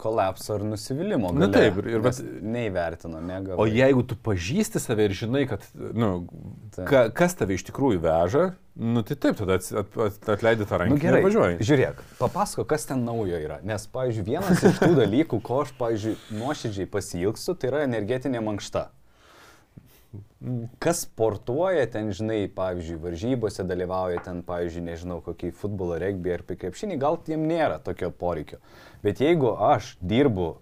kolapso ar nusivylimų. Na taip, ir, ir bet... Neįvertino, negavau. O jeigu tu pažįsti save ir žinai, kad, nu, ka, kas tave iš tikrųjų veža, nu tai taip, tada at, at, atleidi tą ranką nu, gerai, ir važiuoji. Žiūrėk, papasako, kas ten naujo yra. Nes, pavyzdžiui, vienas iš tų dalykų, ko aš, pavyzdžiui, nuoširdžiai pasilgstu, tai yra energetinė mankšta. Kas sportuoja ten, žinai, pavyzdžiui, varžybose dalyvauja ten, pavyzdžiui, nežinau, kokį futbolą, regbį ar krepšinį, gal tiem nėra tokio poreikio. Bet jeigu aš dirbu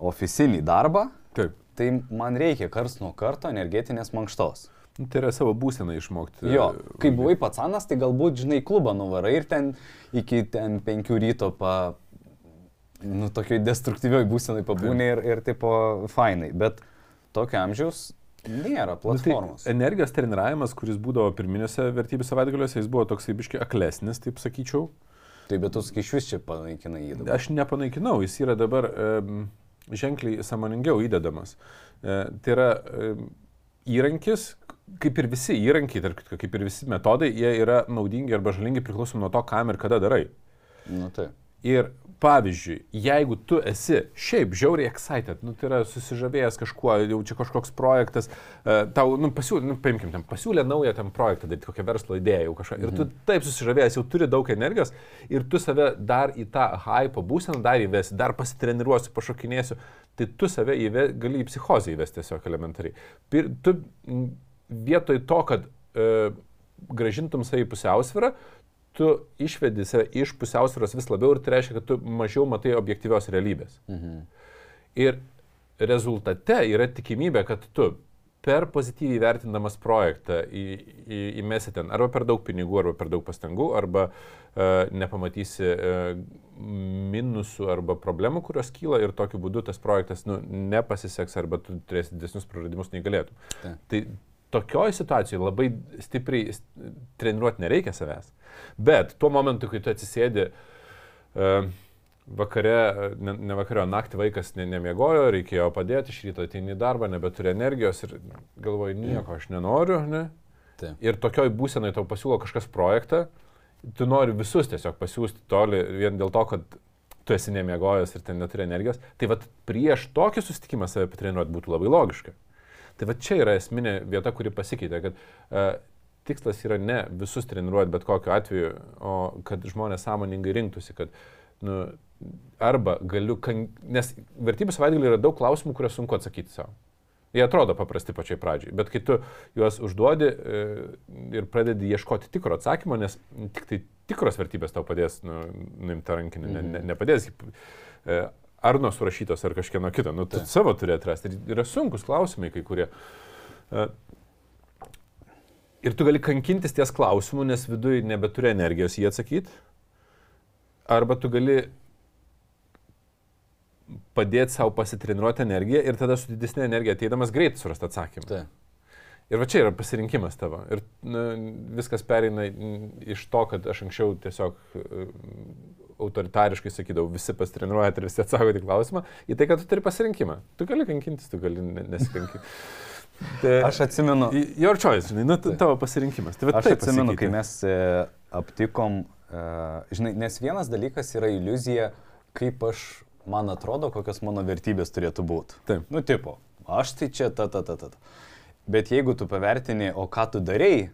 oficinį darbą, Taip. tai man reikia kars nuo karto energetinės mankštos. Nu, tai yra savo būseną išmokti. Jo, kai buvai pats anas, tai galbūt, žinai, klubą nuvarai ir ten iki ten penkių ryto pa, nu, tokioj destruktyvioj būsenai pabūnė ir, ir tipo fainai. Bet tokio amžiaus nėra platformos. Nu, tai energijos treniravimas, kuris būdavo pirminėse vertybių savaitgaliuose, jis buvo toksai biški aklesnis, taip sakyčiau. Taip, bet tu skaičius čia panaikinai jį dabar. Aš nepanaikinau, jis yra dabar, um, ženkliai samoningiau įdedamas. E, tai yra e, įrankis, kaip ir visi įrankiai, tarp kaip ir visi metodai, jie yra naudingi arba žalingi priklausomai nuo to, kam ir kada darai. Nu, tai. Ir pavyzdžiui, jeigu tu esi šiaip žiauriai excited, nu, tai yra susižavėjęs kažkuo, jau čia kažkoks projektas, uh, tau, nu, pasiūlė, nu, paimkim, ten, pasiūlė naują ten projektą, daryti kokią verslo idėją jau kažką. Ir tu taip susižavėjęs, jau turi daug energijos ir tu save dar į tą hypo būseną dar įvesi, dar pasitreniruosiu, pašokinėsiu, tai tu save įve, gali į psichozę įvesti tiesiog elementariai. Pir, tu vietoj to, kad uh, gražintum save į pusiausvyrą, tu išvedi save iš pusiausvėros vis labiau ir tai reiškia, kad tu mažiau matai objektyvios realybės. Mhm. Ir rezultate yra tikimybė, kad tu per pozityviai vertindamas projektą į, į, įmesi ten arba per daug pinigų, arba per daug pastangų, arba uh, nepamatysi uh, minusų arba problemų, kurios kyla ir tokiu būdu tas projektas nu, nepasiseks arba tu turėsi didesnius praradimus nei galėtum. Ta. Tai tokioj situacijoje labai stipriai treniruoti nereikia savęs. Bet tuo momentu, kai tu atsisėdi uh, vakare, ne, ne vakare, naktį vaikas ne, nemiegojo, reikėjo padėti, iš ryto ateini į darbą, nebeturi energijos ir galvoji, nieko aš nenoriu, ne? Taip. Ir tokioj būsenai tau pasiūlo kažkas projektą, tu nori visus tiesiog pasiūsti toli vien dėl to, kad tu esi nemiegojęs ir ten neturi energijos. Tai vad prieš tokį susitikimą save patreniruoti būtų labai logiška. Tai va čia yra esminė vieta, kuri pasikeitė, kad uh, tikslas yra ne visus treniruoti bet kokiu atveju, o kad žmonės sąmoningai rinktųsi, kad nu, arba galiu, kan... nes vertybės savaitgalį yra daug klausimų, kuriuos sunku atsakyti savo. Jie atrodo paprasti pačiai pradžiai, bet kai tu juos užduodi e, ir pradedi ieškoti tikro atsakymo, nes tik tai tikros vertybės tau padės nu, nuimti rankinį, ne, ne, nepadės e, Arno surašytos ar kažkieno kito, nu, tu savo turi atrasti. Ir yra sunkus klausimai kai kurie. E, ir tu gali kankintis ties klausimu, nes viduje nebeturi energijos jį atsakyti. Arba tu gali padėti savo pasitreniruoti energiją ir tada su didesnė energija ateidamas greitai surasti atsakymą. Tai. Ir va čia yra pasirinkimas tavo. Ir nu, viskas pereina iš to, kad aš anksčiau tiesiog autoritariškai sakydavau, visi pasitreniruojate ir visi atsako į klausimą, į tai, kad tu turi pasirinkimą. Tu gali kankintis, tu gali nesikankinti. Tai, aš atsimenu. Your choice, žinai, nu, tavo pasirinkimas. Tai, aš atsimenu, pasikeitė. kai mes e, aptikom, e, žinai, nes vienas dalykas yra iliuzija, kaip aš, man atrodo, kokios mano vertybės turėtų būti. Taip. Nu, tipo, aš tai čia ta, ta, ta, ta. Bet jeigu tu pavertini, o ką tu darėjai,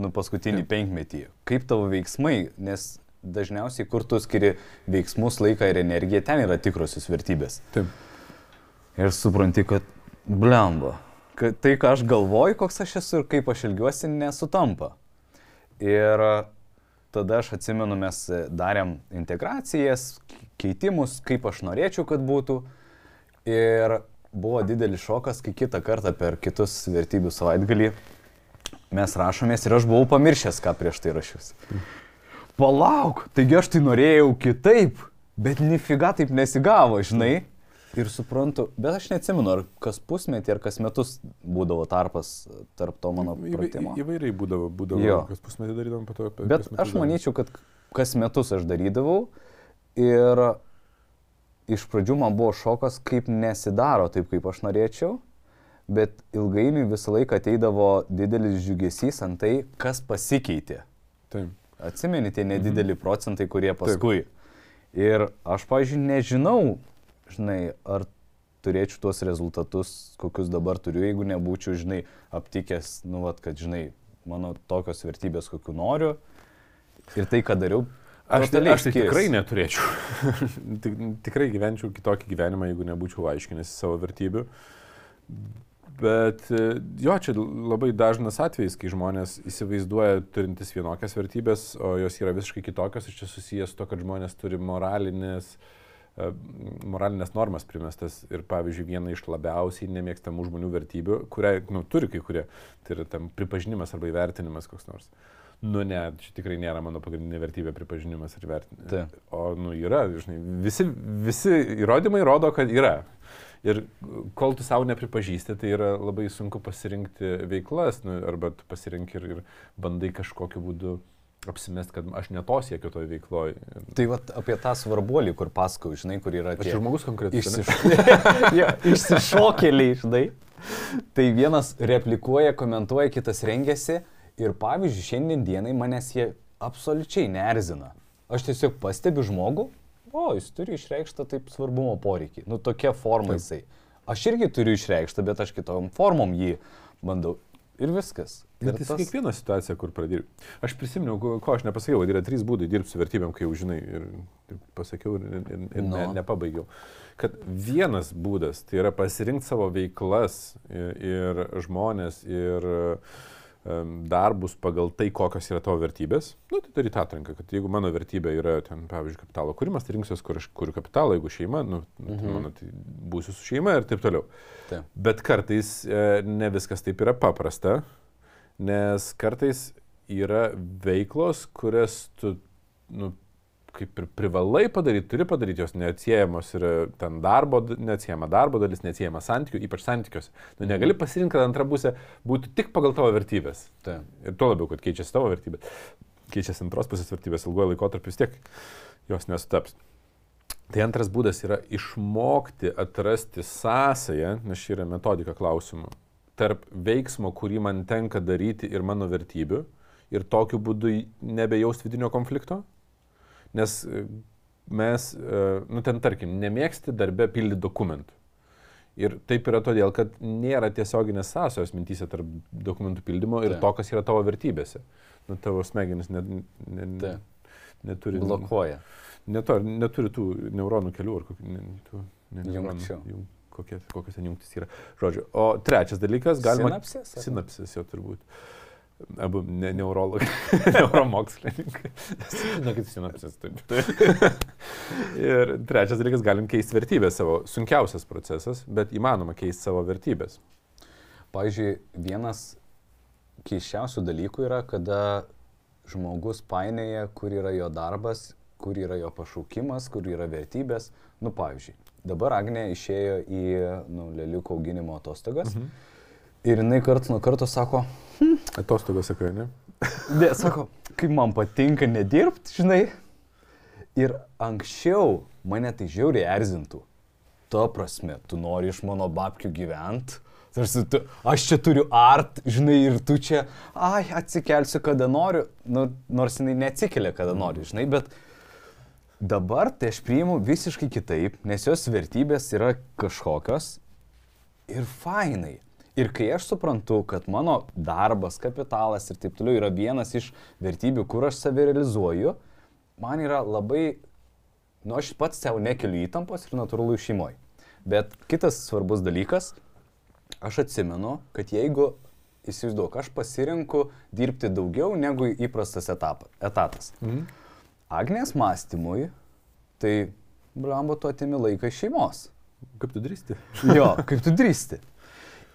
nu paskutinį Taip. penkmetį, kaip tavo veiksmai, nes dažniausiai, kur tu skiri veiksmus, laiką ir energiją, ten yra tikrosios vertybės. Taip. Ir supranti, kad blemba, kad tai, ką aš galvoju, koks aš esu ir kaip aš ilgiuosi, nesutampa. Ir tada aš atsimenu, mes darėm integracijas, keitimus, kaip aš norėčiau, kad būtų. Ir buvo didelis šokas, kai kitą kartą per kitus vertybių savaitgalį mes rašomės ir aš buvau pamiršęs, ką prieš tai rašius. Palauk, taigi aš tai norėjau kitaip, bet nifiga taip nesigavo, žinai. Ir suprantu, bet aš neatsimenu, ar kas pusmetį, ar kas metus būdavo tarpas tarp to mano pratimo. Į, įvairiai būdavo, būdavo jo. kas pusmetį darydavom, po to. Bet aš manyčiau, kad kas metus aš darydavau ir iš pradžių man buvo šokas, kaip nesidaro taip, kaip aš norėčiau, bet ilgainiui visą laiką ateidavo didelis džiugesys ant tai, kas pasikeitė. Taip. Atsimeni tie nedideli mhm. procentai, kurie paskui. Taip. Ir aš, pažiūrėjau, nežinau, žinai, ar turėčiau tuos rezultatus, kokius dabar turiu, jeigu nebūčiau, žinai, aptikęs, nu, vat, kad, žinai, mano tokios vertybės, kokiu noriu. Ir tai, ką dariau, Aš, tai, aš tai tikrai neturėčiau. tikrai gyvenčiau kitokį gyvenimą, jeigu nebūčiau aiškinęs savo vertybių. Bet e, jo, čia labai dažnas atvejis, kai žmonės įsivaizduoja turintis vienokias vertybės, o jos yra visiškai kitokios ir čia susijęs su to, kad žmonės turi moralinės, e, moralinės normas primestas ir pavyzdžiui viena iš labiausiai nemėgstamų žmonių vertybių, kurią nu, turi kai kurie, tai yra tam pripažinimas arba įvertinimas koks nors. Nu ne, čia tikrai nėra mano pagrindinė vertybė pripažinimas ir vertinimas. Tai. O, nu, yra, žinai, visi, visi įrodymai rodo, kad yra. Ir kol tu savo nepripažįsti, tai yra labai sunku pasirinkti veiklas, nu, arba tu pasirink ir, ir bandai kažkokiu būdu apsimest, kad aš neto siekiu toj veikloj. Tai va apie tą svarbuolį, kur pasakau, žinai, kur yra Aš žmogus konkretus. Išsiš... ja, išsišokėliai, žinai. Tai vienas replikuoja, komentuoja, kitas rengiasi ir pavyzdžiui, šiandien dienai manęs jie absoliučiai neerzina. Aš tiesiog pastebiu žmogų, o jis turi išreikštą taip svarbumo poreikį. Nu, tokia forma Taip. jisai. Aš irgi turiu išreikštą, bet aš kitom formom jį bandau. Ir viskas. Ir Bet jis kiekvieną situaciją, kur pradirbi. Aš prisiminiau, ko- aš nepasakiau, yra trys būdai dirbti su vertybėm, kai jau žinai, ir, ir pasakiau, ir, ir, ir ne, Nu. nepabaigiau. Kad vienas būdas tai yra pasirinkti savo veiklas ir, ir žmonės ir um, darbus pagal tai, kokios yra tavo vertybės. Nu, tai turi tą atranką, kad jeigu mano vertybė yra, ten, pavyzdžiui, kapitalo kūrimas, tai rinksiuosi, kur aš kuriu kapitalą, jeigu šeima, nu, nu, tai mano, tai būsiu su šeima ir taip toliau. Taip. Bet kartais e, ne viskas taip yra paprasta, nes kartais yra veiklos, kurias tu, nu, kaip ir privalai padaryti, turi padaryti, jos neatsiejamos yra ten darbo, neatsiejama darbo dalis, neatsiejama santykių, ypač santykiuose. Nu, negali pasirinkti, kad antra pusė būtų tik pagal tavo vertybės. Taip. Ir tuo labiau, kad keičiasi tavo vertybės. Keičiasi antros pusės vertybės, ilgojo laikotarpiu vis tiek jos nesutaps. Tai antras būdas yra išmokti atrasti sąsają, nes čia yra metodika klausimų, tarp veiksmo, kurį man tenka daryti ir mano vertybių ir tokiu būdu nebejausti vidinio konflikto. Nes e, mes, e, nu ten tarkim, nemėgsti darbę pildyti dokumentų. Ir taip yra todėl, kad nėra tiesioginės sąsajos mintys tarp dokumentų pildymo ir Taip. to, kas yra tavo vertybėse. Nu, tavo smegenis net, ne, ne, neturi. Blokuoja. Neto, neturi tų neuronų kelių ar kokių, ne, tų, ne, neuronų, jung, kokie, kokios ten jungtis yra. Žodžiu. O trečias dalykas, galima... Sinapsės? Sinapsės jau turbūt. Abu ne, neurologai, neuromokslininkai. Žinokit, sinapsės taip. Ir trečias dalykas, galim keisti vertybės savo. Sunkiausias procesas, bet įmanoma keisti savo vertybės. Pavyzdžiui, vienas keiščiausių dalykų yra, kada žmogus painėja, kur yra jo darbas, kur yra jo pašaukimas, kur yra vertybės. Nu, pavyzdžiui, dabar Agnė išėjo į nu, leliukų auginimo atostogas mhm. Ir jinai karts nuo karto sako, Atostogos sakai, ne? ne, sako, kaip man patinka nedirbti, žinai. Ir anksčiau mane tai žiauriai erzintų. Tuo prasme, tu nori iš mano babkių gyventi. Tarsi, tu, aš čia turiu art, žinai, ir tu čia, ai, atsikelsiu kada noriu, nu, nors jinai neatsikelia kada nori, žinai, bet dabar tai aš priimu visiškai kitaip, nes jos vertybės yra kažkokios ir fainai. Ir kai aš suprantu, kad mano darbas, kapitalas ir taip toliau yra vienas iš vertybių, kur aš save realizuoju, man yra labai, nu aš pats savo nekeliu įtampos ir natūralu šeimoje. Bet kitas svarbus dalykas, aš atsimenu, kad jeigu, įsivaizduok, aš pasirinku dirbti daugiau negu įprastas etapa, etatas. Mhm. Agnės mąstymui, tai, blambo, tu atimi laiką iš šeimos. Kaip tu drįsti? Jo, kaip tu drįsti.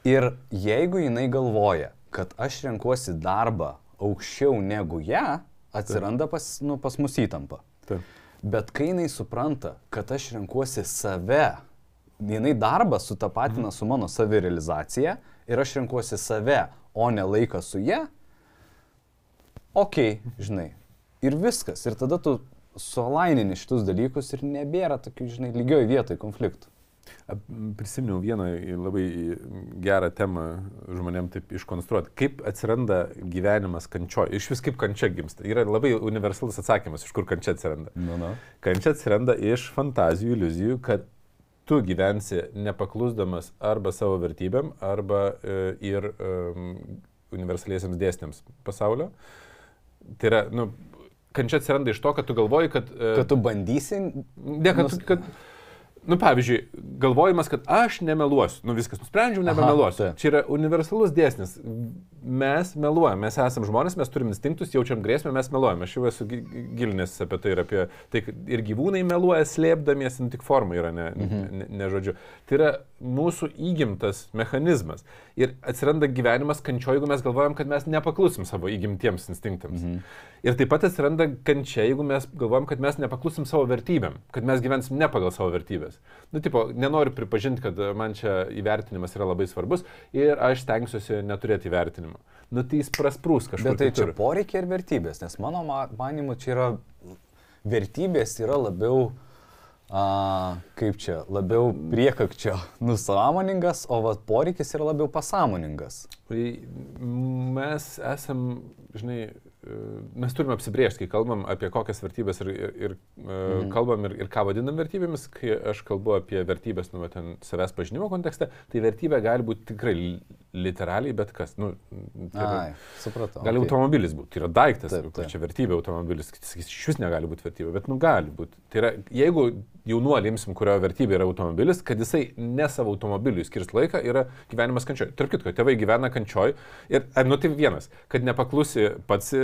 Ir jeigu jinai galvoja, kad aš renkuosi darbą aukščiau negu ją, atsiranda pas, nu, pas mus įtampa. Taip. Bet kai jinai supranta, kad aš renkuosi save, jinai darbą sutapatina su mano savirealizacija ir aš renkuosi save, o ne laiką su ją, ok, žinai. Ir viskas. Ir tada tu sualainini šitus dalykus ir nebėra tokių, žinai, lygioj vietoj konfliktų. Prisiminiau vieną labai gerą temą žmonėm taip iškonstruoti. Kaip atsiranda gyvenimas kančio? Iš vis kaip kančia gimsta. Yra labai universalus atsakymas, iš kur kančia atsiranda. Nu, nu. Kančia atsiranda iš fantazijų, iliuzijų, kad tu gyvensi nepaklusdamas arba savo vertybėm, arba e, ir um, universaliesiams dėsniams pasaulio. Tai yra, nu, kančia atsiranda iš to, kad tu galvoji, kad... E, Kad tu bandysi. Ne, kad, Nus- kad, nu, pavyzdžiui, galvojimas, kad aš nemeluosiu, nu viskas, nusprendžiau, nebemeluosiu. taip. Čia yra universalus dėsnis. Mes meluojam, mes esame žmonės, mes turim instinktus, jaučiam grėsmę, mes meluojam. Aš jau esu gi- gilinęs apie tai ir apie tai, ir gyvūnai meluoja slėpdamiesi, nu, tik forma yra, ne, mhm. ne, ne žodžiu. Tai yra mūsų įgimtas mechanizmas. Ir atsiranda gyvenimas kančio, jeigu mes galvojam, kad mes nepaklusim savo įgimtiems instinktams. Mhm. Ir taip pat atsiranda kančia, jeigu mes galvojam, kad mes nepaklusim savo vertybėm, kad mes gyvensim ne pagal savo vertybės. Nu, tipo, nenoriu pripažinti, kad man čia įvertinimas yra labai svarbus ir aš stengsiuosi neturėti įvertinimo. Nu tai jis prasprūs kažkur. Bet tai čia kitur. poreikiai ir vertybės, nes mano ma- manimu čia yra vertybės yra labiau, a, kaip čia, labiau priekakčio nusąmoningas, o vat poreikis yra labiau pasąmoningas. Tai mes esam, žinai, e, mes turime apsibriežti, kai kalbam apie kokias vertybės ir, ir, ir mhm. kalbam ir, ir ką vadinam vertybėmis, kai aš kalbu apie vertybės, nu, ten savęs pažinimo kontekste, tai vertybė gali būti tikrai literaliai bet kas. Nu, tai yra- Ai, supratau. Gali okei. automobilis būti, tai yra daiktas, Taip, taip, čia vertybė automobilis, sakys, iš vis negali būti vertybė, bet nu gali būti. Tai yra, jeigu jaunuolį imsim, kurio vertybė yra automobilis, kad jisai ne savo automobiliui skirs laiką, yra gyvenimas kančioj. Tarp kitko, tėvai gyvena kančioj ir, ar, nu tai vienas, kad nepaklusi pats e,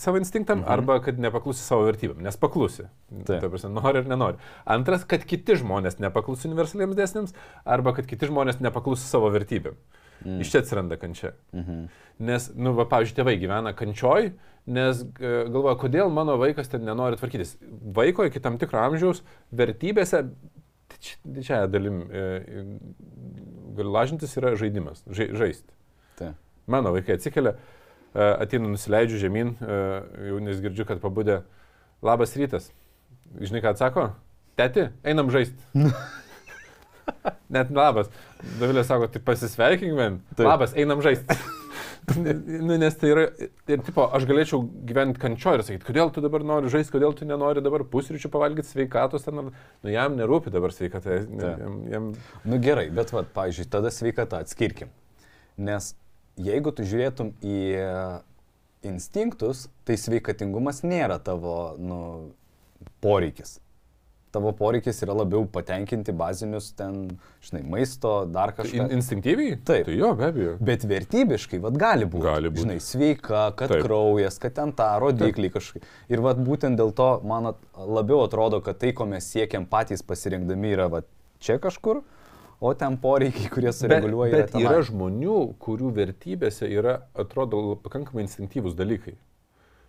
savo instinktam, mhm. arba kad nepaklusi savo vertybėm, nes paklusi. Taip. Ta prasme, nori ir nenori. Antras, kad kiti žmonės nepaklusi universaliems dėsniams, arba kad kiti žmonės nepaklusi savo vertybėm. Mm. Iš čia atsiranda kančia. Mhm. Nes, nu, va, pavyzdžiui, tėvai gyvena kančioj, nes e, galvoja, kodėl mano vaikas ten nenori tvarkytis. Vaiko iki tam tikro amžiaus vertybėse didž- didžiąją dalim e, galiu lažintis yra žaidimas, žai, žaisti. Taip. Mano vaikai atsikelia, e, ateina, nusileidžiu žemyn, e, jau nes girdžiu, kad pabudė, labas rytas. Žinai, ką atsako? Teti, einam žaisti. Net labas. Davilė sako, tai pasisveikinkime. Labas, einam žaisti. nu, nes tai yra, ir tipo, aš galėčiau gyventi kančio ir sakyti, kodėl tu dabar nori žaisti, kodėl tu nenori dabar pusryčių pavalgyti sveikatos, ten, nu jam nerūpi dabar sveikata, jam, jam Nu gerai, bet vad, pavyzdžiui, tada sveikata atskirkim. Nes jeigu tu žiūrėtum į e, instinktus, tai sveikatingumas nėra tavo nu, poreikis. Tavo poreikis yra labiau patenkinti bazinius ten, žinai, maisto, dar kažką. In, instinktyviai? Taip. Tai jo, be abejo. Bet vertybiškai, vad gali būti. Gali būt. Žinai, sveika, kad Taip. Kraujas, kad ten tą rodiklį kažkaip. Ir vad būtent dėl to man at, labiau atrodo, kad tai, ko mes siekiam patys pasirinkdami, yra va čia kažkur, o ten poreikiai, kurie Bet, sureguliuoja. bet yra žmonių, kurių vertybėse yra, atrodo, pakankamai instinktyvūs dalykai.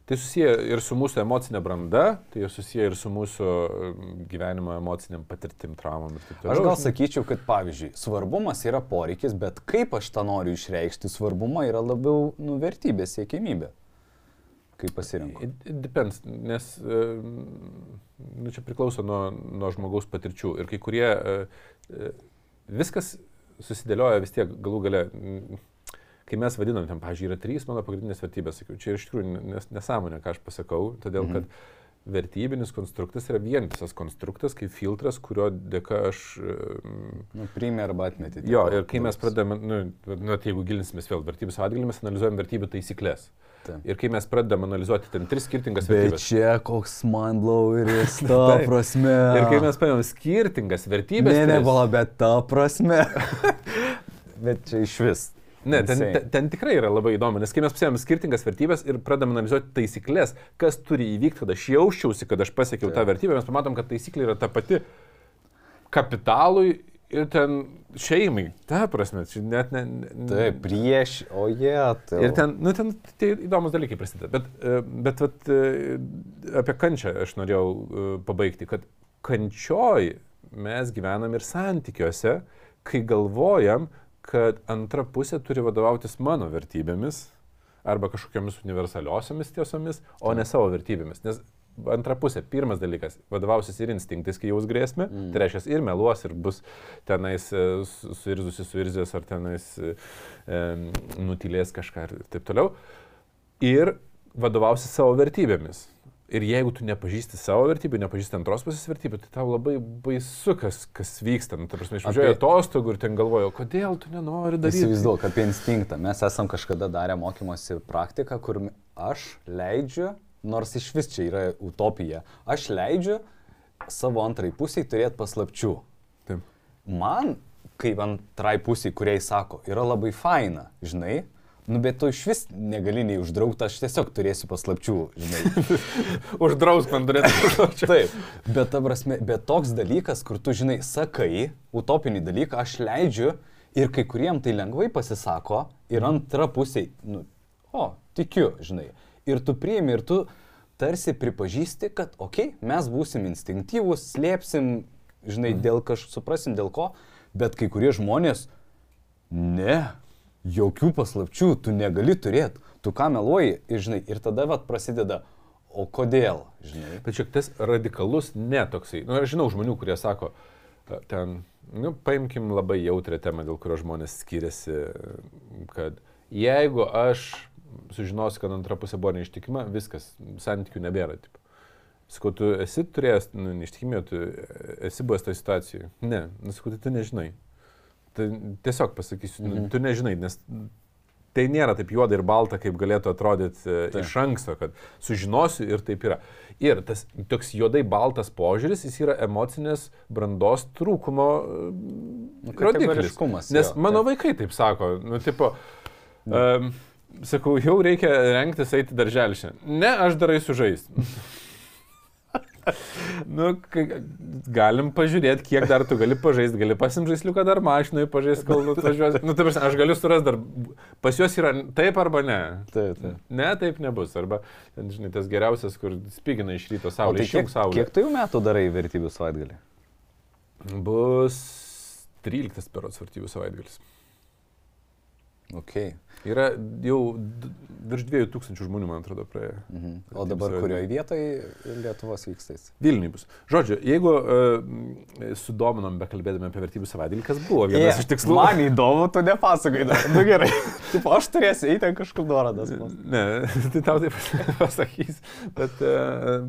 Tai susiję ir su mūsų emocinė branda, tai susiję ir su mūsų mm, gyvenimo emociniam patirtim, traumam ir taip toliau. Aš gal sakyčiau, kad pavyzdžiui, svarbumas yra poreikis, bet kaip aš tą noriu išreikšti, svarbumą yra labiau nuvertybė, siekimybė. Kaip it depends, nes e, nu, čia priklauso nuo, nuo žmogaus patirčių. Ir kai kurie, e, e, viskas susidėlioja vis tiek galų gale, kai mes vadinam, ten, pažiūrėjau, yra trys mano pagrindinės vertybės, sakiau, čia iš tikrųjų nes, nesąmonė, ką aš pasakau, todėl kad vertybinis konstruktas yra vientisas konstruktas, kaip filtras, kurio dėka aš... Nu, priimė arba atmetė. Jo, ir kai mes pradedame, nu, nu, tai jeigu gilinsimės vėl vertybių savaitgalį, mes analizuojam vertybių taisyklės. Taip. Ir kai mes pradedame analizuoti ten tris skirtingas Bet vertybės. čia koks man bloweris, ta prasme. Ir kai mes paėmėm skirtingas vertybės. Ne, ne, bala, bet ta prasme. bet čia iš vis. Ne, ten, ten, ten tikrai yra labai įdomu, nes kai mes pasiėmėm skirtingas vertybės ir pradedam analizuoti taisyklės, kas turi įvykti, kad aš jausčiausi, kad aš pasiekiau tą vertybę, mes pamatom, kad taisyklė yra ta pati kapitalui ir ten šeimai. Ta prasme, čia net ne. ne Taip, prieš, o jie. Tai... Ir ten, nu, ten tai įdomus dalykai prasideda. Bet, e, bet vat, e, apie kančią aš norėjau e, pabaigti, kad kančioj mes gyvenam ir santykiuose, kai galvojam, kad antra pusė turi vadovautis mano vertybėmis arba kažkokiamis universaliosiomis tiesomis, o ne savo vertybėmis. Nes antra pusė, pirmas dalykas, vadovausis ir instinktais, kai jaus grėsmę, mm. tai reiškia ir meluos, ir bus tenais e, su- suirzusi, suirzęs, ar tenais e, nutilės kažką ir taip toliau. Ir vadovausis savo vertybėmis. Ir jeigu tu nepažįsti savo vertybių, nepažįsti antros pusės vertybių, tai tau labai baisu, kas, kas vyksta. Nu, ta prasme, išvažiuoju Apie- atostogų ir ten galvoju, kodėl tu nenori daryti. Įsivaizduok apie instinktą. Mes esam kažkada darę mokymosi praktiką, kur aš leidžiu, nors iš vis čia yra utopija, aš leidžiu savo antrai pusiai turėti paslapčių. Taip. Man, kaip antrai pusiai, kuriai sako, yra labai faina, žinai, nu bet tu iš vis negali nei uždraukti, aš tiesiog turėsiu paslapčių, žinai. Uždrausk man turėti paslapčių. Taip, bet, ta prasme, bet toks dalykas, kur tu, žinai, sakai, utopinį dalyką, aš leidžiu ir kai kuriem tai lengvai pasisako ir antra pusė, nu, o, tikiu, žinai. Ir tu priimi ir tu tarsi pripažįsti, kad, okei, okay, mes būsim instinktyvūs, slėpsim, žinai, dėl kažko, suprasim dėl ko, bet kai kurie žmonės, ne, jokių paslapčių tu negali turėti, tu ką meluoji ir žinai, ir tada vat prasideda, o kodėl, žinai. Šiek tiek radikalus netoksai. Nu, aš žinau žmonių, kurie sako, ten, nu, paimkim labai jautrę temą, dėl kurios žmonės skiriasi, kad jeigu aš sužinosiu, kad antra pusė buvo neištikima, viskas, santykių nebėra. Taip. Sakau, tu esi turėjęs, nu, neištikimė, tu esi buvęs toje situacijoje. Ne, nu, sakau, tai tu nežinai. Tai tiesiog pasakysiu, nu, Mhm. tu nežinai, nes tai nėra taip juoda ir balta, kaip galėtų atrodyti Taip. iš anksto, kad sužinosiu ir taip yra. Ir tas toks juodai baltas požiūris, jis yra emocinės brandos trūkumo nu, rodiklis. Nes jo, mano taip. vaikai taip sako, nu, tipo, um, sakau, jau reikia rengtis eiti darželį. Ne, aš darai sužaisti. nu, galim pažiūrėti, kiek dar tu gali pažaisti, gali pasim žaisliuką dar mašinai pažaisti, kol atvažiuosi. Nu, taip, aš galiu surasti dar, pas juos yra taip arba ne. Taip, taip. Ne, taip nebus. Arba, ten, žinai, tas geriausias, kur spigina iš ryto saulė, tai kiek, saulė. kiek tu jau metų darai vertybių savaitgalį? Bus 13 peros vartybių savaitgalis. Okay. Yra jau virš 2000 žmonių, man atrodo, praėjo. Mhm. O dabar kurioje vietoje Lietuvos vyksta jis? Vilniui bus. Žodžiu, jeigu uh, sudominom bekalbėdami apie vertybių savaitgalį, kas buvo vienas yeah. iš tikslų. Man įdomu, tu nepasakai dar. Nu gerai. Taip, aš turėsiu eiti ten kažkur nuorodas. Ne, tai tau taip pasakys. Bet, uh,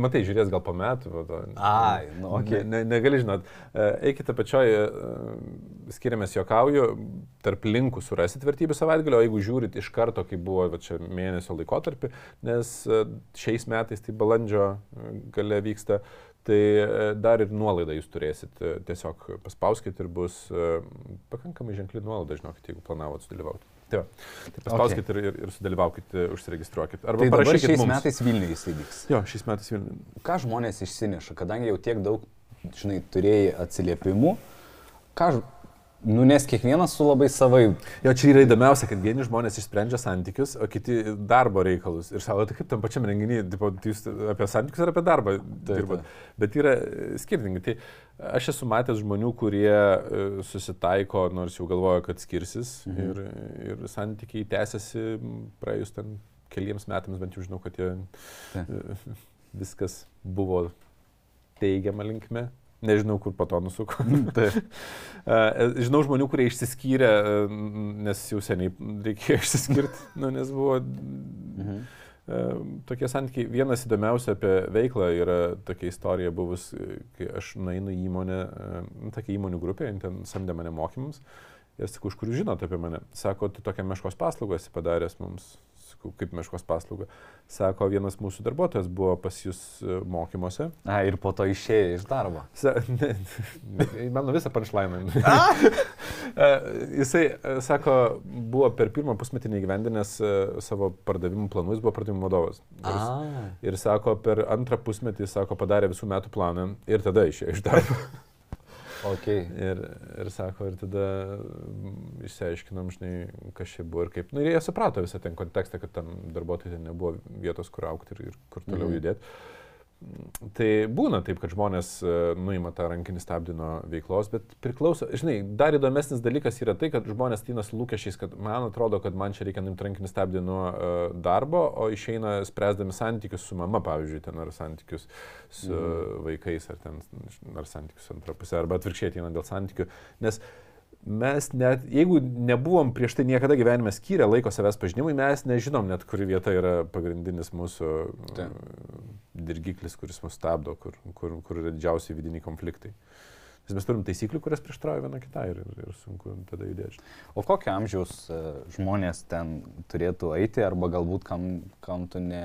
matai, žiūrės gal po metų. to- Ai, nu, okei. ne, ne, negali žinot. Uh, eikite pačioj, uh, skiriamės jokauju, tarp linkų surasit vertybių savaitgalį, o jeigu žiūrit iš karto, kai buvo va, čia mėnesio laikotarpį, nes uh, šiais metais tai balandžio uh, gale vyksta, tai uh, dar ir nuolaidą jūs turėsit. Tiesiog paspauskit ir bus pakankamai ženkli nuolaida, žinokit, jeigu planavot sudalyvauti. Tai, va. tai paspauskit okay. ir, ir, ir sudalyvaukit, užsiregistruokit. Arba Tai parašykit šiais mums. metais Vilniuje jis įvyks. Jo, šiais metais Vilniui. Ką žmonės išsineša, kadangi jau tiek daug, žinai, turėjai atsiliepimų, ką, nu nes kiekvienas su labai savai. Jo, čia yra įdomiausia, kad vieni žmonės išsprendžia santykius, o kiti darbo reikalus. Ir savo, tai kaip tam pačiam renginį, tai jūs apie santykius ar apie darbą dirbat. Bet yra e, skirtingai. Tai aš esu matęs žmonių, kurie e, susitaiko, nors jau galvoja, kad skirsis. Mhm. Ir, ir santykiai tęsiasi praėjus ten keliems metams, bent jau žinau, kad jie Taip. e, viskas buvo teigiama linkme. Nežinau, kur po to nusuko. Taip. E, Žinau žmonių, kurie išsiskyrė, nes jau seniai reikėjo išsiskirti, nu, nes buvo Mhm. tokie santykiai. Vienas įdomiausių apie veiklą yra tokia istorija buvus, kai aš nueinu į įmonę, tokia įmonių grupė, ten samdė mane mokymams. Ir sakau, iš kur žinote apie mane? Sako, tu tokią meškos paslaugą esi padaręs mums. Sakau, kaip meškos paslaugą. Sako, vienas mūsų darbuotojas buvo pas jūs e, mokymuose. A, ir po to išėjai iš darbo. Sa, ne, ne, mano visą punchline. Jisai, e, sako, buvo per pirmą pusmetį neįgyvendinęs e, savo pardavimų planų, jis buvo pardavimų vadovas. Ir, ir sako, per antrą pusmetį, sako, padarė visų metų planą ir tada išėjo iš darbo. Okay. Ir, ir sako, ir tada išsiaiškinom, žinai, kas čia buvo ir kaip. Na ir jie suprato visą ten kontekstą, kad tam darbuotojai nebuvo vietos, kur aukti ir, ir kur toliau Mhm. judėti. Tai būna taip, kad žmonės e, nuima tą rankinį stabdį nuo veiklos, bet priklauso, žinai, dar įdomesnis dalykas yra tai, kad žmonės ateina su lūkesčiais, kad man atrodo, kad man čia reikia nuimti rankinį stabdį nuo uh, darbo, o išeina spręsdami santykius su mama, pavyzdžiui, ten ar santykius su mhm. vaikais, ar, ten, ar santykius su antra pusė, arba atvirkščiai ateina dėl santykių. Nes mes net, jeigu nebuvom prieš tai niekada gyvenime skyrę laiko savęs pažinimui, mes nežinom net, kuri vieta yra pagrindinis mūsų Taip. uh, dirgiklis, kuris mus stabdo, kur, kur, kur yra didžiausiai vidiniai konfliktai. Nes mes turim taisyklių, kurias prieštrauja viena kitai ir, ir, sunku tada judėti. O kokio amžiaus e, žmonės ten turėtų eiti, arba galbūt kam, kam tu ne,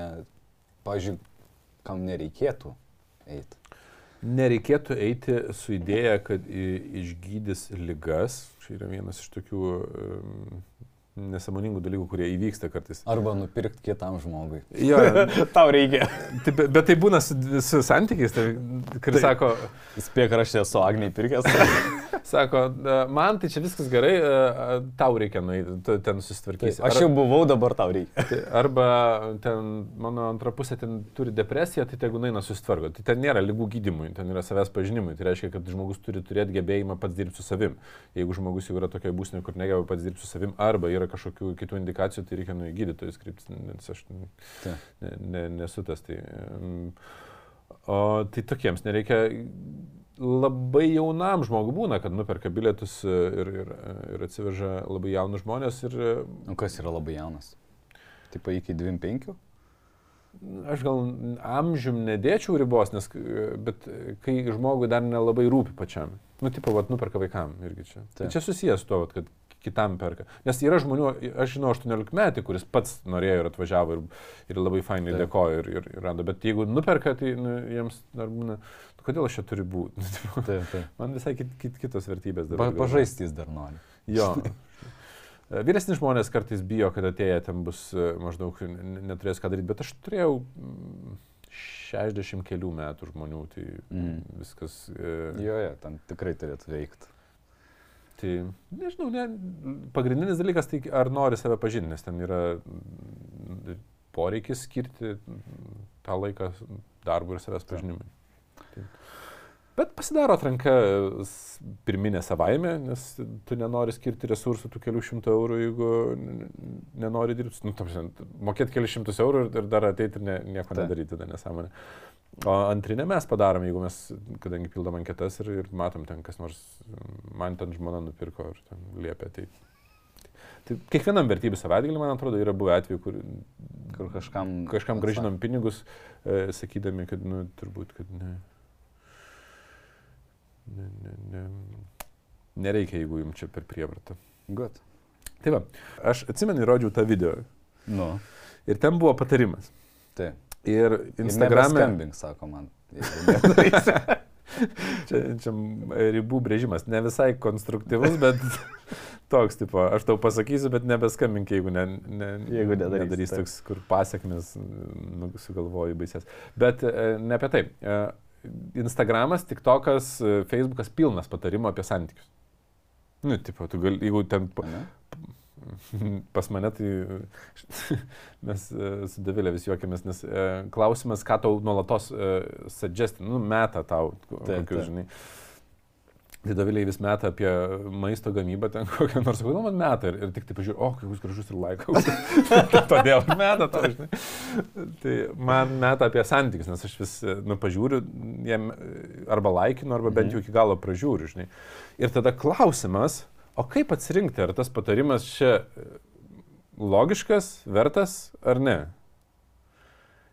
pažiūrėjau, kam nereikėtų eiti? Nereikėtų eiti su idėja, kad išgydys lygas. Čia yra vienas iš tokių nesąmoningų dalykų, kurie įvyksta kartais. Arba nupirkti kitam žmogui. Jo, Tau reikia. tai, bet, tai būna su, su santykiais, tai, kuris sako, Spėk, ar aš esu Agniai pirkęs. Sako, "E, man tai čia viskas gerai, e, tau reikia nueiti, tu ten susitvarkysi. Aš jau buvau, dabar tau reikia. Tai Arba ten mano antra pusė ten turi depresiją, tai tegu eina susitvarko. Tai ten nėra lygų gydimui, ten yra savęs pažinimui. Tai reiškia, kad žmogus turi turėti gebėjimą pats dirbti su savim. Jeigu žmogus jau yra tokia būsnė, kur negeba pats dirbti su savim, arba yra kažkokių kitų indikacijų, tai reikia nuį gydytojus kryptis, nes aš ne, ne, nesu tas. Tai, o tai tokiems nereikia labai jaunam žmogui būna, kad nuperka bilietus e, ir, ir, ir atsiveža labai jaunus žmonės ir e, Nu kas yra labai jaunas? Taip iki 25? Aš gal amžium nedėčiau ribos, nes, bet kai žmogui dar nelabai rūpi pačiam. Nu, tipo, vat, nuperka vaikam irgi čia. Tai Taip. čia susijęs su to, vat, kad kitam perka. Nes yra žmonių, aš žinau 18 metį, kuris pats norėjo ir atvažiavo ir, ir labai fainai Taip. dėkojo ir, ir, ir rado. Bet jeigu nuperka, tai nu, jiems dar būna, "Nu, kodėl aš čia turiu būti. Taip, taip. Man visai kit, kit, kitos vertybės Pa, dabar. galvoje. pažaisti jis dar nori. Jo. E, Vyresni žmonės kartais bijo, kad atėję ten bus e, maždaug neturės ką daryti, bet aš turėjau mm, 60 kelių metų žmonių, tai Mhm. viskas. e, Jo, jo, ten tikrai turėtų veikti. Tai nežinau, ne, pagrindinis dalykas tai ar nori save pažinti, nes ten yra poreikis skirti tą laiką darbui ir savęs pažinimui. Tai. Bet pasidaro atranka pirminė savaime, nes tu nenori skirti resursų tų kelių šimtų eurų, jeigu nenori dirbti. Nu, tam, mokėti kelius šimtus eurų ir- dar ateiti ir ne, nieko Taip. nedaryti, tada nesąmonė. O antrinę mes padarom, jeigu mes, kadangi pildom anketas ir, ir matom ten kas nors, man ten žmona nupirko ir ten liepia. Tai, tai kiekvienam vertybių savaitgalį, man atrodo, yra buvę atvejų, kur Kur kažkam... kažkam gražinom pinigus, e, sakydami, kad, nu, turbūt, kad ne. Ne, ne, ne. Nereikia, jeigu jums čia per prievartą. Gut. Tai va, aš atsimenu, rodžiau tą video Nu, ir ten buvo patarimas. tai. Ir Instagram'e... Skambink, sako man. čia, čia ribų brėžimas, ne visai konstruktyvus, bet toks, tipo, aš tau pasakysiu, bet nebeskambink, jeigu, ne, ne, Jeigu nedarysi, nedarys taip. toks, kur pasiekmes nu, sugalvoju baisės. Bet e, ne apie tai. E, Instagramas, TikTokas, e, Facebookas pilnas patarimų apie santykius. Nu, tipo, tu gali, jeigu ten Ane? pas mane, tai mes e, su Davilė vis juokiamės, nes e, klausimas, ką tau nuolatos e, suggestin, nu, meta tau, kokius, žinai. Tai Davilė vis meta apie maisto gamybą, ten kokią nors, kodėl man meta ir, ir tik tai pažiūrėjau, o, kokius gražus ir laikau. Todėl meta tau, žinai. Tai man meta apie santykius, nes aš vis, nu, pažiūriu, jiem arba laikinu, arba bent jau iki galo pražiūriu, žinai. Ir tada klausimas, o kaip atsirinkti, ar tas patarimas čia e, logiškas, vertas ar ne?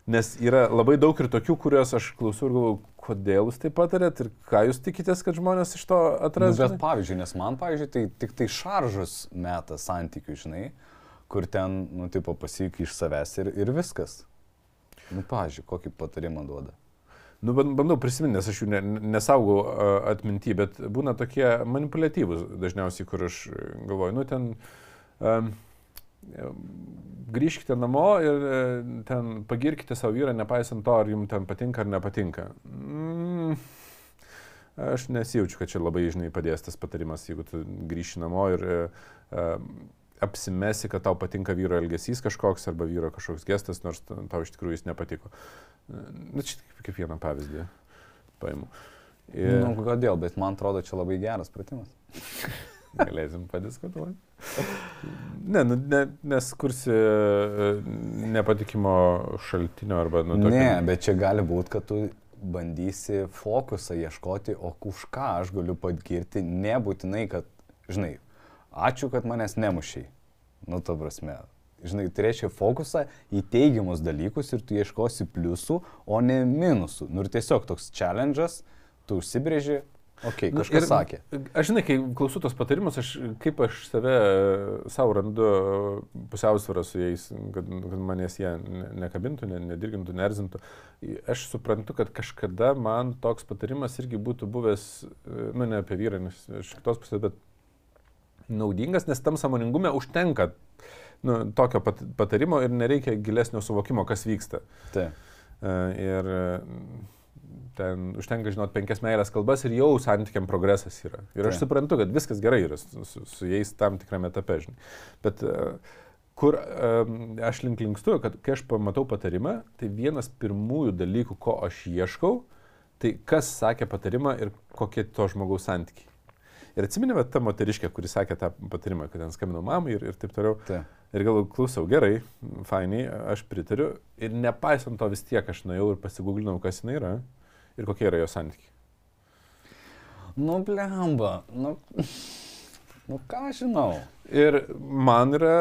Nes yra labai daug ir tokių, kuriuos aš klausau ir galvoju, kodėl jūs tai patarėt ir ką jūs tikitės, kad žmonės iš to Nu, atras. bet žinai? pavyzdžiui, nes man, pavyzdžiui, tai tik tai šaržus meta santykių, žinai, kur ten, nu, tipo, pasik iš savęs ir, ir viskas. Nu, pavyzdžiui, kokį patarimą duoda. Nu, ban- bandau prisiminti, nes aš jų ne, nesaugau a, atminty, bet būna tokie manipuliatyvūs dažniausiai, kur aš galvoju, nu ten um, grįžkite namo ir e, ten pagirkite savo vyrą, nepaisant to, ar jums ten patinka ar nepatinka. Mm, aš nesijaučiu, kad čia labai, žinai, padės tas patarimas, jeigu tu grįši namo ir e, e, apsimesi, kad tau patinka vyro elgesys kažkoks arba vyro kažkoks gestas, nors tau iš tikrųjų jis nepatiko. Na, čia tik kaip vieną pavyzdį paimu. Ir Nu, kodėl, bet man atrodo, čia labai geras pratimas. galėsim padiskutuoti. Ne, nu, ne, nes kursi e, nepatikimo šaltinio arba nu, tokio. Ne, bet čia gali būti, kad tu bandysi fokusą ieškoti, o už ką aš galiu pagirti, nebūtinai, kad, žinai, ačiū, kad manęs nemušiai. Nu, ta prasme. Žinai, tai reiškia fokusą į teigiamus dalykus ir tu ieškosi pliusų, o ne minusų. Nu ir tiesiog toks challenge'as, tu užsibrėži, okei, okay, Nu, kažkas ir- sakė. Aš žinai, kai klausau tos patarimus, aš kaip aš save savo randu pusiausvyrą su jais, kad, kad manęs jie ne- nekabintų, ne, nedirgintų, nerzintų. Aš suprantu, kad kažkada man toks patarimas irgi būtų buvęs, e, nu ne apie vyrą, nes iš kitos pusės, bet naudingas, nes tam samoningume užtenka nu, tokio pat, patarimo ir nereikia gilesnio suvokimo, kas vyksta. Tai. Ir e, ten užtenka žinot penkias meilės kalbas ir jau santykiam progresas yra. Ir aš Taip. suprantu, kad viskas gerai yra su, su, su jais tam tikrame etape, žinai. Bet e, kur e, aš link linkstu, kad kai aš pamatau patarimą, tai vienas pirmųjų dalykų, ko aš ieškau, tai kas sakė patarimą ir kokie to žmogaus santykiai. Ir atsiminė ta moteriškė, kuri sakė tą patarimą, kad ten skambinau mamai ir, ir taip toliau. Taip. Ir galvoju, klausau, gerai, fainai, aš pritariu. Ir nepaisant to vis tiek aš nuėjau ir pasigūglinau, kas jinai yra ir kokie yra jo santykiai. Nu, blemba, nu, nu ką žinau. Ir man yra,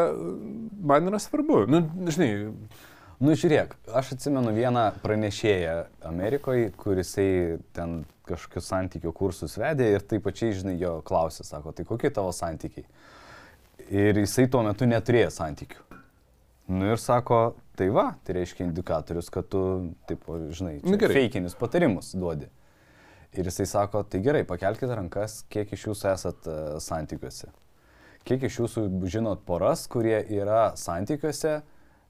man yra svarbu. Nu, žinai, Nu, žiūrėk, aš atsimenu vieną pranešėją Amerikoje, kurisai ten kažkokius santykių kursus vedė ir taip pačiai, žinai, jo klausė, sako, tai kokie tavo santykiai? Ir jisai tuo metu neturėjo santykių. Nu ir sako, tai va, tai reiškia indikatorius, kad tu, taip, žinai, Nu, feikinius patarimus duodi. Ir jisai sako, tai gerai, pakelkite rankas, kiek iš jūsų esat uh, santykiuose. Kiek iš jūsų žinot poras, kurie yra santykiuose,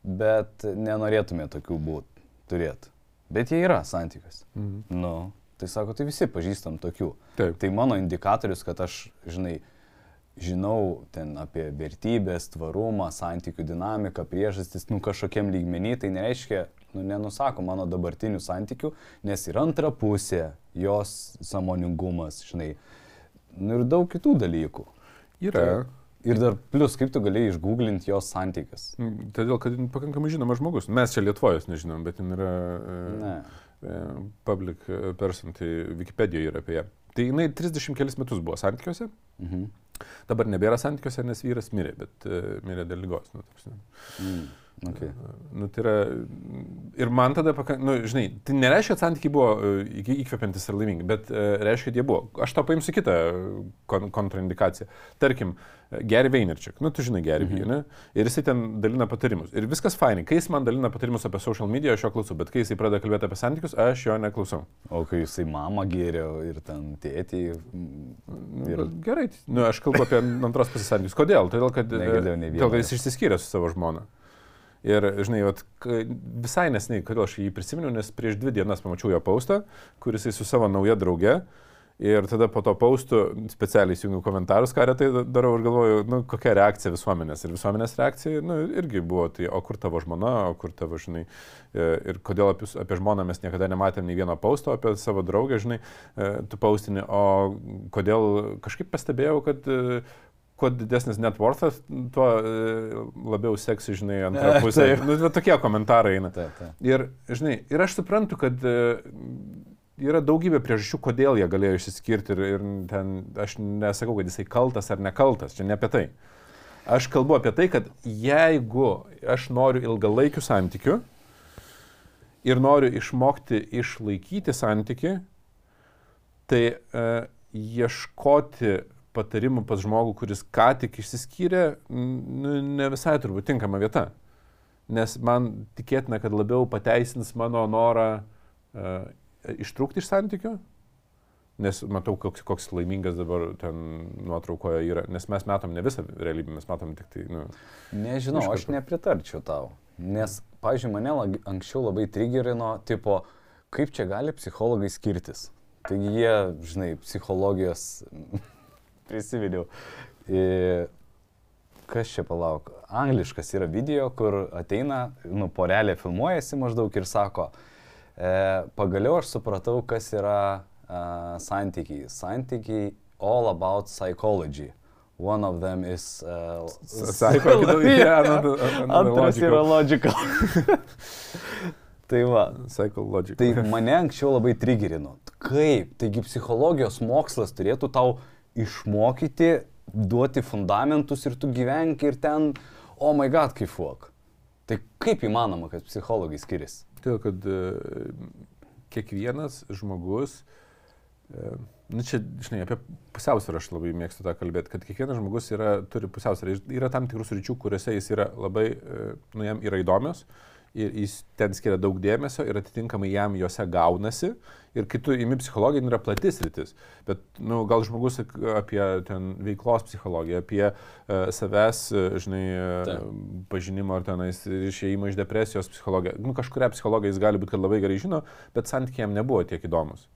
bet nenorėtumėte tokių būti, turėti. Bet jie yra santykiuose. Mhm. Nu, tai sako, tai visi pažįstam tokių. Taip. Tai mano indikatorius, kad aš, žinai, žinau ten apie vertybės, tvarumą, santykių dinamiką, priežastis, nu kažkokiem lygmenį, tai nereiškia, nu nenusako mano dabartinių santykių, nes ir antra pusė, jos samoningumas, žinai, nu ir daug kitų dalykų. yra. Ir dar plus, kaip tu galėjai išgooglinti jos santykius. Mm, Todėl, kad pakankamai žinomas žmogus. Mes čia Lietuvoje nežinom, bet jin yra e, Ne. E, public person, tai Wikipedijoje yra apie ją. Tai jinai 30 kelis metus buvo santykiuose, Mhm. dabar nebėra santykiuose, nes vyras mirė, bet e, mirė dėl lygos. Nu. Mm. Okay. Nu, tai yra, ir man tada, pakank, nu, žinai, tai nereiškia, kad santykiai buvo e, įk- įkvepiantis ir laimingi, bet e, reiškia, kad jie buvo. Aš tau paimsiu kitą kon kontraindikaciją. Tarkim, e, Gary Vaynerchuk, nu, tu žinai Gary mhm. ne? Ir jisai ten dalina patarimus. Ir viskas fainai. Kai jis man dalina patarimus apie social media, aš jo klausau, bet kai jisai pradeda kalbėti apie santykius, aš jo neklausau. O kai jisai mamą gėrė ir ten tėtį. Nu, Ir- bet Gerai, nu, aš kalbu apie antros pusės santykius. Kodėl? Todėl, kad, e, vieno todėl, kad jis iš. išsiskyrė su savo žmona. Ir, žinai, vat, visai nesnei, kodėl aš jį prisiminiau, nes prieš dvi dienas pamačiau jo paustą, kuris jis su savo nauja drauge. Ir tada po to paustų specialiai įjungiau komentarus, ką retai darau ir galvoju, nu, kokia reakcija visuomenės. Ir visuomenės reakcija, nu, irgi buvo, tai o kur tavo žmona, o kur tavo, žinai, e, ir kodėl apie, apie žmoną mes niekada nematėm nei vieno pausto, apie savo draugę, žinai, e, tu paustinį, o kodėl kažkaip pastebėjau, kad e, kuo didesnis net worthas, tuo e, labiau seksi, žinai, antrą pusę. Taip. nu, tokie komentarai eina. Ta, ta. Ir, žinai, ir aš suprantu, kad e, yra daugybė priežasčių, kodėl jie galėjo išsiskirti ir, ir ten, aš nesakau, kad jisai kaltas ar nekaltas, čia ne apie tai. Aš kalbu apie tai, kad jeigu aš noriu ilgalaikių santykių ir noriu išmokti išlaikyti santyki, tai e, ieškoti patarimų pas žmogų, kuris ką tik išsiskyrė, nu, ne visai turbūt tinkama vieta. Nes man tikėtina, kad labiau pateisins mano norą uh, ištrūkti iš santykių, nes matau, koks, koks laimingas dabar ten nuotraukoje yra, nes mes matom ne visą realybę, mes matom tik tai, nu, Nežinau, aš nepritarčiau tau. Nes, pažiūrėjau, mane anksčiau labai trigerino, tipo, kaip čia gali psichologai skirtis. Taigi jie, žinai, psichologijos prisiminiau. E, kas čia palauk? Angliškas yra video, kur ateina, nu, porelė filmuojasi maždaug ir sako, e, pagaliau aš supratau, kas yra e, santykiai. Santykiai all about psychology. One of them is... Uh, Psycho, yeah, another- another Antras yra logical. tai va. psychological. Tai mane anksčiau labai trigerino. Kaip? Taigi psichologijos mokslas turėtų tau išmokyti, duoti fundamentus ir tu gyvenk ir ten, oh my god, kaip fuok. Tai kaip įmanoma, kad psichologai skiriasi? Todėl, kad e, kiekvienas žmogus, e, nu čia, žinai, apie pusiausvyrą aš labai mėgstu tą kalbėti, kad kiekvienas žmogus yra, turi pusiausvyrą. Yra tam tikrus ryčių, kuriuose jis yra labai, e, nu jam yra įdomios ir jis ten skiria daug dėmesio ir atitinkamai jam juose gaunasi. Ir kai tu įimi psichologiją, yra platis rytis. Bet nu, gal žmogus apie ten veiklos psichologiją, apie uh, savęs, uh, žinai, uh, pažinimo ar tenais išėjimo iš depresijos psichologiją. Nu, kažkuria psichologija jis gali būti, kad labai gerai žino, bet santykiai jam nebuvo tiek įdomus.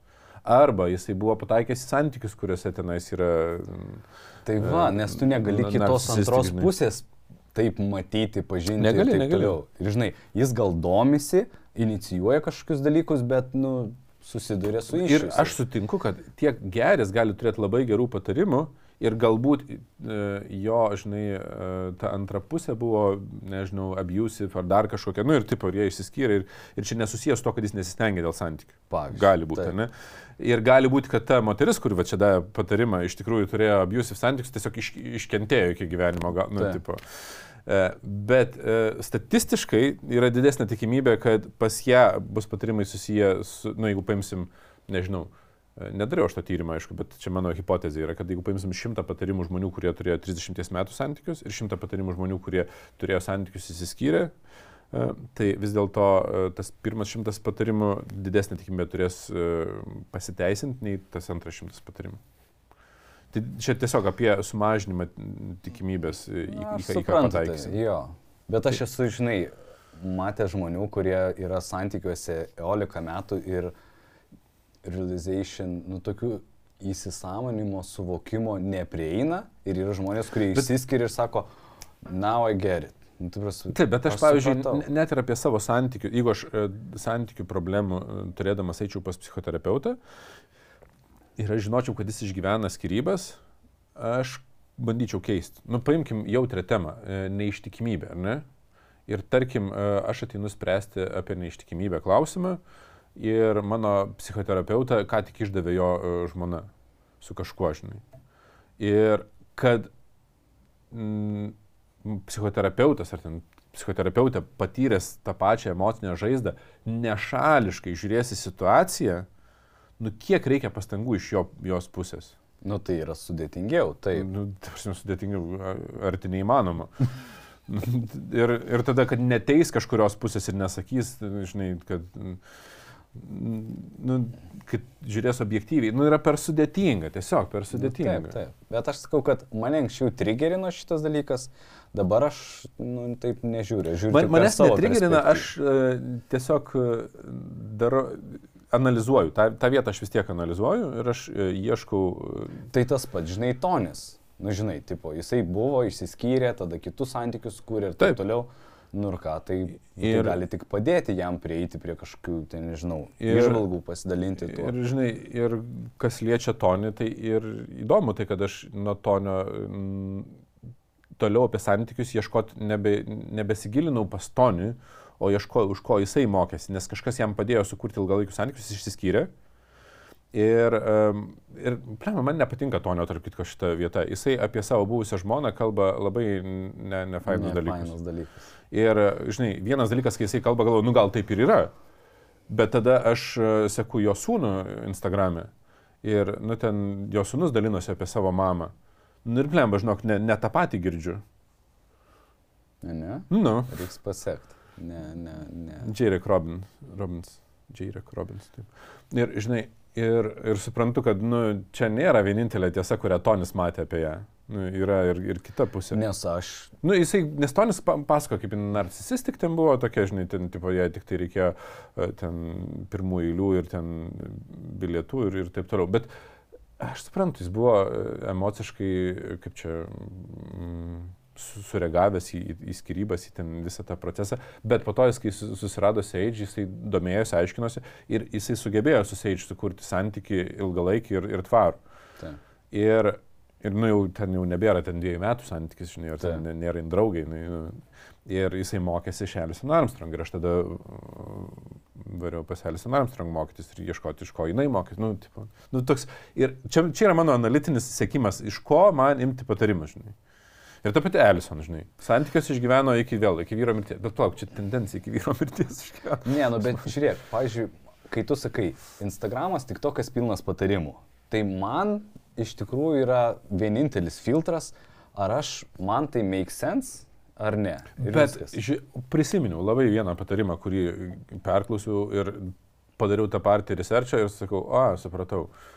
Arba jisai buvo pataikęs į santykius, kuriuose tenais yra... Tai va, nes tu negali kitos antros pusės taip matyti, pažinti. Negali, ir taip negali. toliau. Ir žinai, jis gal domisi, inicijuoja kažkokius dalykus, bet, nu, susiduria su Ir iššūkiais. aš sutinku, kad tiek geris gali turėti labai gerų patarimų ir galbūt e, jo, žinai, e, ta antra pusė buvo, nežinau, abusive ar dar kažkokia, nu ir taip, ir jie išsiskyrė ir, ir čia nesusijęs to, kad jis nesistengia dėl santykių. Pavyzdžiui, Gali būti, taip. ar ne? Ir gali būti, kad ta moteris, kuri va čia davė patarimą, iš tikrųjų turėjo abusive santykius, tiesiog iš, iškentėjo iki gyvenimo, gal, nu, Taip. tipo. E, Bet statistiškai yra didesnė tikimybė, kad pas ją bus patarimai susiję su, na, jeigu paimsim, nežinau, nedariau aš to tyrimą, aišku, bet čia mano hipotezė yra, kad jeigu paimsim šimtą patarimų žmonių, kurie turėjo 30 metų santykius ir šimtą patarimų žmonių, kurie turėjo santykius įsiskyrę, e, tai vis dėlto e, tas pirmas šimtas patarimų didesnė tikimybė turės e, pasiteisinti nei tas antras šimtas patarimų. Tai čia tiesiog apie sumažinimą tikimybės, į, Na, į, į ką suprantu, tai, pataikysi. jo. Bet aš esu, žinai, matęs žmonių, kurie yra santykiuose 11 metų ir realization, nu, tokių įsisamonimo, suvokimo neprieina ir yra žmonės, kurie išsiskiria ir sako, now I get it. Nu, tai Taip, bet aš, pavyzdžiui, supratau. ne- net ir apie savo santykių, jeigu aš e, santykių problemų e, turėdamas eičiau pas psichoterapeutą ir aš žinočiau, kad jis išgyvena skirybas, aš bandyčiau keisti. Nu, paimkim jautrę temą e, - neištikimybę, ar ne? Ir tarkim, aš ateinu spręsti apie neištikimybę klausimą ir mano psichoterapeutą ką tik išdavė jo e, žmona su kažkuo, žinai. Ir kad mm, psichoterapeutas ar ten psichoterapeutė patyręs tą pačią emocinę žaizdą nešališkai žiūrės į situaciją, nu kiek reikia pastangų iš jo, jos pusės. Nu, tai yra sudėtingiau, taip. Nu, tarsi sudėtingiau, ar tai neįmanoma. ir, ir tada, kad neteis kažkurios pusės ir nesakys, žinai, kad, nu, kad žiūrės objektyviai, nu yra per sudėtinga, tiesiog per sudėtinga. Nu, Taip, taip. Bet aš sakau, kad mane anksčiau trigerino šitas dalykas, dabar aš nu, taip nežiūriu. Žiūriu Man, manęs netrigerina, aš uh, tiesiog uh, darau, analizuoju, tą, tą vietą aš vis tiek analizuoju ir aš uh, ieškau. Uh, Tai tas pats, žinai, Tonis. Nu, žinai, tipo, jisai buvo, išsiskyrė, tada kitus santykius kūrė ir taip, Taip. toliau. Nu ir ką, tai, tai Ir- gali tik padėti jam prieiti prie kažkokių, tai nežinau, Ir- išvalgų, pasidalinti tuo. ir, žinai, ir kas liečia Tonį, tai ir įdomu tai, kad aš nuo Tonio mm, toliau apie santykius ieškoti nebe, nebesigilinau pas Tonį, o ieškojau, už ko jisai mokėsi, nes kažkas jam padėjo sukurti ilgalaikius santykius, jis išsiskyrė. Ir, ir plema, man nepatinka Tonio, tarp kitko, šita vieta. Jisai apie savo buvusią žmoną kalba labai ne, nefainus dalykus. Fainas dalykas. Ir, žinai, vienas dalykas, kai jisai kalba, galvoju, nu gal taip ir yra. Bet tada aš e, seku jo sūnų Instagram'e ir, nu, ten jo sūnus dalinosi apie savo mamą. Nu ir plemba, žinok, ne, ne tą patį girdžiu. Ne, ne? Nu, Reiks pasiekti. Ne, ne, ne. Jairek Robin, Robins. Jairek Robins. Taip. Ir, žinai, ir, ir suprantu, kad, nu, čia nėra vienintelė tiesa, kurią Tonis matė apie ją. Nu, yra ir, ir kita pusė. Nes aš, Nu, jisai, nes Tonis pa- pasako, kaip narcisistik ten buvo tokia, žinai, ten, tipo, jai tik tai reikėjo e, ten pirmų eilių ir ten bilietų ir, ir taip toliau. Bet aš suprantu, jis buvo e, emociškai, kaip čia, mm, sureagavęs į, į- į skirybas, į ten visą tą procesą, bet po to jis, kai su- susirado Sage, jisai domėjosi, aiškinosi ir jisai sugebėjo su Sage sukurti santyki ilgalaikį ir, ir tvarų. tai, Ir, ir nu, jau ten jau nebėra ten dviejų metų santykis, žinai, ir ten ne- nėra jin draugai. Nu, ir jisai mokėsi iš Alison Armstrong ir aš tada uh, variau pas Alison Armstrong mokytis ir ieškoti, iš ko jinai mokys. Nu, tipo, nu, toks, ir čia, čia yra mano analitinis sėkimas, iš ko man imti patarimą, žinai. Ir ta pati Alison, žinai. Santykius išgyveno iki vėl, iki vyro mirties. Bet plauk, čia tendencija iki vyro mirties išgyveno. Ne, nu bet žiūrėk, pavyzdžiui, kai tu sakai, Instagramas tik tokas pilnas patarimų, tai man iš tikrųjų yra vienintelis filtras, ar aš, man tai make sense ar ne. Ir Bet viskas. ži, prisiminiau labai vieną patarimą, kurį perklausiau ir padariau tą patį researchą ir sakau, a, supratau. A,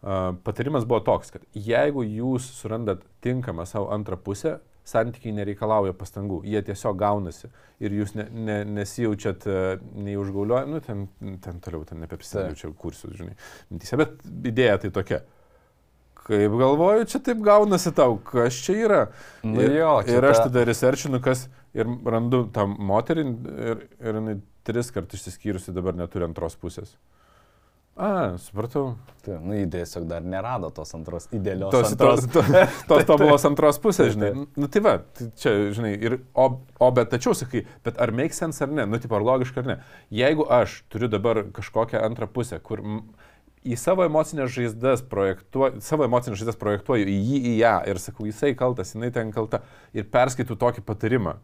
Patarimas buvo toks, kad jeigu jūs surandat tinkamą savo antrą pusę, santykiai nereikalauja pastangų, jie tiesiog gaunasi ir jūs ne, ne, nesijaučiat e, nei užgauliuojami, nu ten, ten toliau, ten nebeprisimenu, kursiu, žinai, mintyse, bet idėja tai tokia. Kaip galvoju, čia taip gaunasi tau, kas čia yra. Nu ir, jo, čia ir aš ta- tada researchinu, kas ir randu tą moterį ir, ir jinai tris kartus išsiskyrusi dabar neturi antros pusės. A, supratau. Tai, nu, jį tiesiog dar nerado tos antros idealios Tos, antros. tos, tos, tos tobulos antros pusės, Taip, žinai. taip. Nu tai va, tai čia, žinai, ir, o, o bet tačiau sakai, bet ar make sense ar ne, nu tipo, ar logiška ar ne. Jeigu aš turiu dabar kažkokią antrą pusę, kur į savo emocinės žaizdas projektuoju, savo emocinės žaizdas projektuoju į jį, į ją ir sakau, jisai kaltas, jinai ten kalta ir perskaitau tokį patarimą.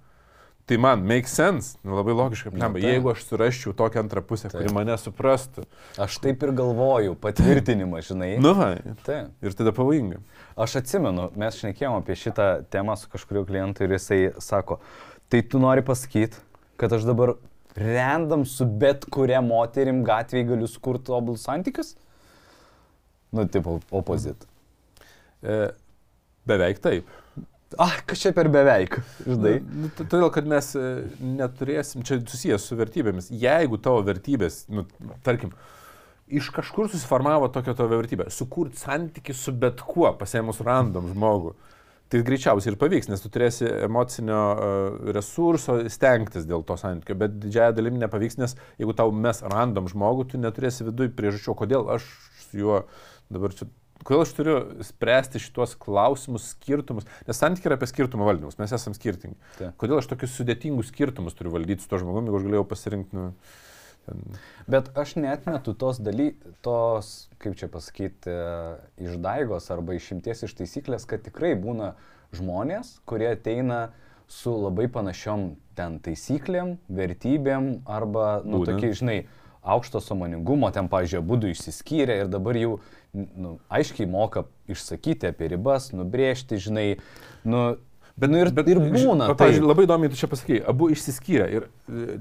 Tai man make sense, nu, labai logiška, plemba, taip. jeigu aš surasčiau tokią antrą pusę, kuri Taip. mane suprastų. Aš taip ir galvoju, patvirtinimą, žinai. Nu, va, Taip. ir tada pavojinga. Aš atsimenu, mes šnekėjom apie šitą temą su kažkuriu klientu ir jisai sako, tai tu nori pasakyti, kad aš dabar random su bet kuria moterim gatvėje galiu sukurti tobulus santykius? Nu, tipo, opozit. E, beveik taip. Ah, čia per beveik, žinai. Nu, Todėl, kad mes e, neturėsim, čia susijęs su vertybėmis. Jeigu tavo vertybės, nu, tarkim, iš kažkur susiformavo tokia tavo vertybė, sukurti santyki su bet kuo, pasėmus random žmogų, tai greičiausiai ir pavyks, nes tu turėsi emocinio e, resurso stengtis dėl to santykio, bet didžiąją dalimi nepavyks, nes jeigu tau mes random žmogų, tu neturėsi viduje priežasčių, kodėl aš su juo dabar čia Kodėl aš turiu spręsti šitos klausimus, skirtumus, nes santykiai yra apie skirtumų valdymus, mes esame skirtingi. Taip. Kodėl aš tokius sudėtingus skirtumus turiu valdyti su to žmogumi, jeigu aš galėjau pasirinkti, nu, ten, Bet aš netmetu tos daly, tos, kaip čia pasakyti, išdaigos arba išimties iš taisyklės, kad tikrai būna žmonės, kurie ateina su labai panašiom ten taisyklėm, vertybėm arba, nu, tokie, žinai, aukšto samoningumo, ten, pažiūrėjau, būdų išsiskyrę ir dabar jau nu, aiškiai moka išsakyti apie ribas, nubrėžti, žinai, nu, bet, nu ir, bet, ir būna. Bet, tai, pavyzdžiui, labai įdomiai tu čia pasakai, abu išsiskyrė ir... e,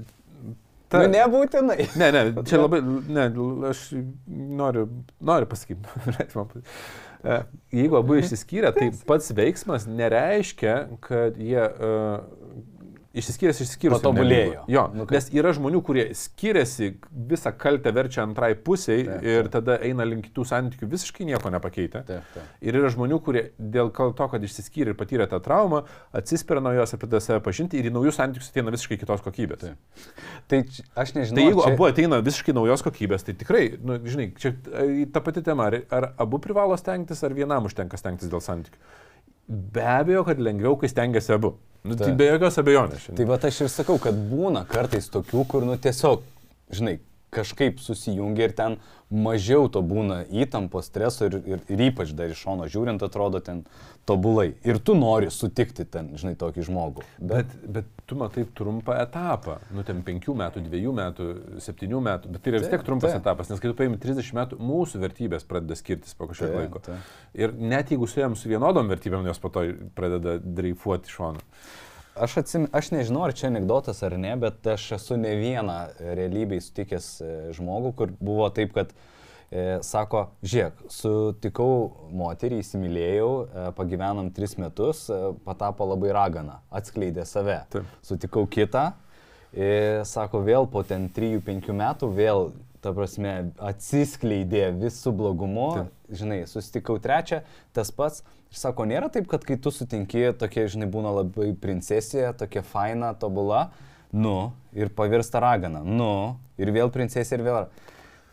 nu, nebūtinai. Ne, ne, čia labai, ne, aš noriu, noriu pasakyti. E, Jeigu abu išsiskyrė, tai pats veiksmas nereiškia, kad jie uh, išsiskyręs išsiskyrus. Patobulėjo. Jo, Nu, kaip- nes yra žmonių, kurie skiriasi, visą kaltę verčia antrai pusiai Taip, ir tada eina link kitų santykių visiškai nieko nepakeitę. Taip, taip. Ir yra žmonių, kurie dėl to, kad išsiskyrė ir patyrė tą traumą, atsispiria nuo jos ir pradeda save pažinti ir į naujus santykius ateina visiškai kitos kokybės. Taip. Tai aš nežinau. Tai jeigu čia... abu ateina visiškai naujos kokybės, tai tikrai, nu, žinai, čia ta pati tema, ar, ar abu privalo stengtis, ar vienam užtenka stengtis dėl santykių. Be abejo, kad lengviau, kai stengiasi abu. Nu, tai be jokios abejonės. Tai šiandien. va aš ir sakau, kad būna kartais tokių, kur nu tiesiog, žinai, kažkaip susijungia ir ten mažiau to būna įtampos, streso ir, ir, ir ypač dar iš šono žiūrint atrodo ten tobulai. Ir tu nori sutikti ten, žinai, tokį žmogų. Bet, bet tu matai trumpą etapą, nu ten penkių metų, dviejų metų, septynių metų, bet tai yra vis tiek trumpas taip. etapas, nes kai tu paimi 30 metų, mūsų vertybės pradeda skirtis po kažkiek laiko. taip. Ir net jeigu su jam su vienodom vertybėm, jos po to pradeda dreifuoti iš šono. Aš, atsim, aš nežinau, ar čia anegdotas ar ne, bet aš esu ne vieną realybėj sutikęs e, žmogų, kur buvo taip, kad e, sako, žiūrėk, sutikau moterį, įsimylėjau, e, pagyvenom tris metus, e, patapo labai ragana, atskleidė save. Taip. Sutikau kitą, e, sako, vėl po ten 3-5 metų, vėl, ta prasme, atsiskleidė visų blogumu, Taip. žinai, susitikau trečią, tas pats. Sako, nėra taip, kad kai tu sutinki, tokia, žinai, būna labai princesija, tokia faina, tobula, nu, ir pavirsta ragana, nu, ir vėl princesija, ir vėl.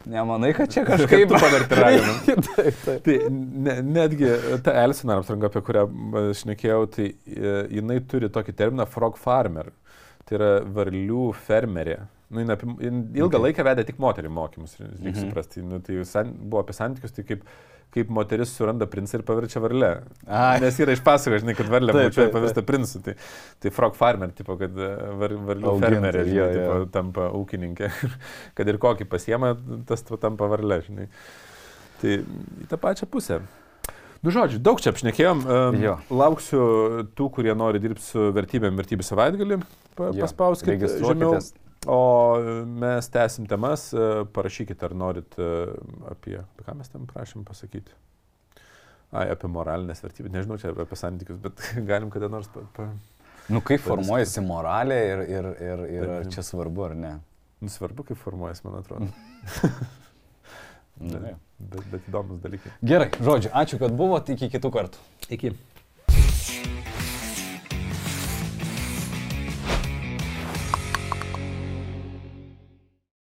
Nemanai, kad čia kažkaip tu paverti raganą. taip, taip. Tai ne, netgi ta Elsin Armstrong, apie kurią m, šnekėjau, tai e, jinai turi tokį terminą frog farmer. Tai yra varlių fermerė. Nu, jin apie, jin ilgą Okay. laiką vedė tik moterį mokymus, reikia Mhm. suprasti. Nu, tai san, buvo apie santykius, tai kaip, kaip moteris suranda princą ir paverčia varlę. Ai. Nes yra išpasakoja, žinai, kad varlė taip, pavirsta princu. Tai, tai frog farmer, tipo, kad e, var, varlių Augintojai, fermerė, žinai, jo, tipo, jo. tampa ūkininkė. kad ir kokį pasiema, tas tu tampa varlė, žinai. Tai į tą pačią pusę. Nu, žodžiu, daug čia apšnekėjom. Um, Jo. lauksiu tų, kurie nori dirbti su vertybėm, vertybių savaitgalį. Pa, paspauskite žemiau. O mes tęsim temas. Parašykite, ar norit e, apie, apie ką mes tam prašym pasakyti. Ai, apie moralinės vertybės. Nežinau, čia apie santykius, bet galim kada nors... Pa, pa... Nu, kaip formuojasi moralė ir, ir, ir, ir ar čia svarbu ar ne? Nu, svarbu, kaip formuojas, man atrodo. Bet, bet, bet įdomus dalykai. Gerai, žodžiu, ačiū, kad buvote, iki kitų kartų. Iki.